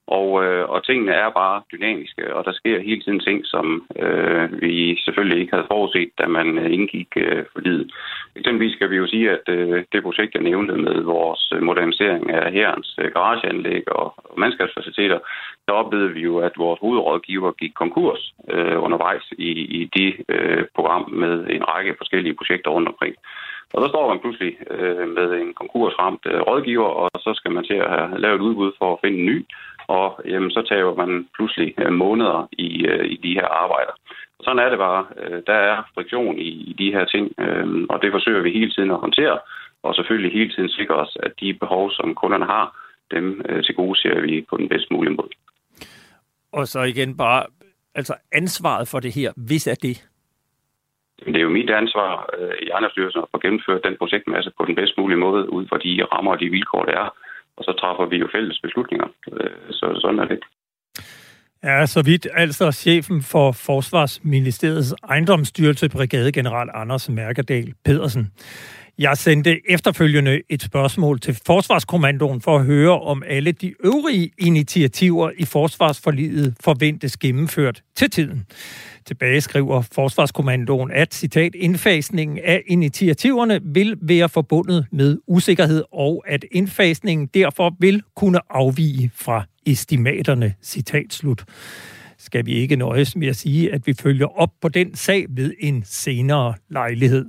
Og, øh, og tingene er bare dynamiske, og der sker hele tiden ting, som øh, vi selvfølgelig ikke havde forudset, da man øh, indgik øh, forlidet. Eksempelvis skal vi jo sige, at øh, det projekt, jeg nævnte med vores øh, modernisering af herrens øh, garageanlæg og, og mandskabsfaciliteter, der oplevede vi jo, at vores hovedrådgiver gik konkurs øh, undervejs i, i det øh, program med en række forskellige projekter rundt omkring. Og så står man pludselig øh, med en konkursramt øh, rådgiver, og så skal man til at have lavet et udbud for at finde en ny og jamen, så tager man pludselig øh, måneder i, øh, i de her arbejder. Sådan er det bare. Øh, der er friktion i, i de her ting, og det forsøger vi hele tiden at håndtere, og selvfølgelig hele tiden sikre os, at de behov, som kunderne har, dem til gode ser vi på den bedst mulige måde. Og så igen bare, altså ansvaret for det her, hvis er det? Det er jo mit ansvar i Ejendomsstyrelsen at få gennemført den projektmasse på den bedst mulige måde, ud fra de rammer og de vilkår, der er og så træffer vi jo fælles beslutninger. Øh, så sådan er det. Ja, så vidt altså chefen for Forsvarsministeriets ejendomsstyrelse, brigadegeneral Anders Mærkedal Pedersen. Jeg sendte efterfølgende et spørgsmål til Forsvarskommandoen for at høre, om alle de øvrige initiativer i forsvarsforliget forventes gennemført til tiden. Tilbage skriver Forsvarskommandoen, at citat, indfasningen af initiativerne vil være forbundet med usikkerhed, og at indfasningen derfor vil kunne afvige fra estimaterne, citat slut. Skal vi ikke nøjes med at sige, at vi følger op på den sag ved en senere lejlighed.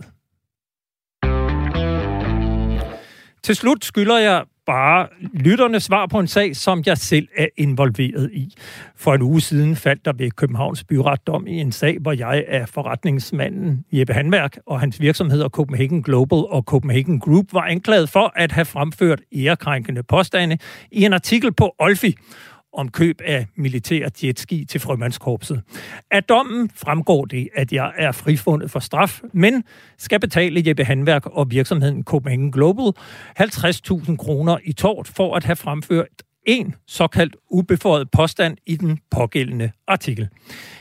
Til slut skylder jeg bare lytterne svar på en sag, som jeg selv er involveret i. For en uge siden faldt der ved Københavns Byret dom i en sag, hvor jeg er forretningsmanden Jeppe Handværk og hans virksomheder Copenhagen Global og Copenhagen Group var anklaget for at have fremført ærekrænkende påstande i en artikel på Olfi om køb af militær jetski til frømandskorpset. Af dommen fremgår det, at jeg er frifundet for straf, men skal betale Jeppe Handværk og virksomheden Copenhagen Global 50.000 kroner i tort for at have fremført en såkaldt ubeføjet påstand i den pågældende artikel.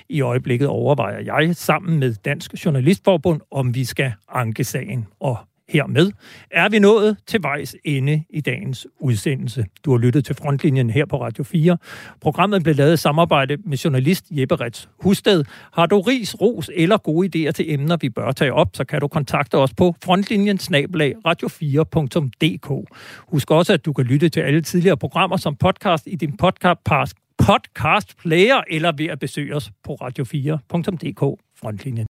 I øjeblikket overvejer jeg sammen med Dansk Journalistforbund, om vi skal anke sagen. Og Hermed er vi nået til vejs ende i dagens udsendelse. Du har lyttet til Frontlinjen her på Radio 4. Programmet blev lavet i samarbejde med journalist Jeppe Rets Husted. Har du ris, ros eller gode idéer til emner, vi bør tage op, så kan du kontakte os på frontlinjen radio4.dk. Husk også, at du kan lytte til alle tidligere programmer som podcast i din podcast podcast player eller ved at besøge os på radio4.dk Frontlinjen.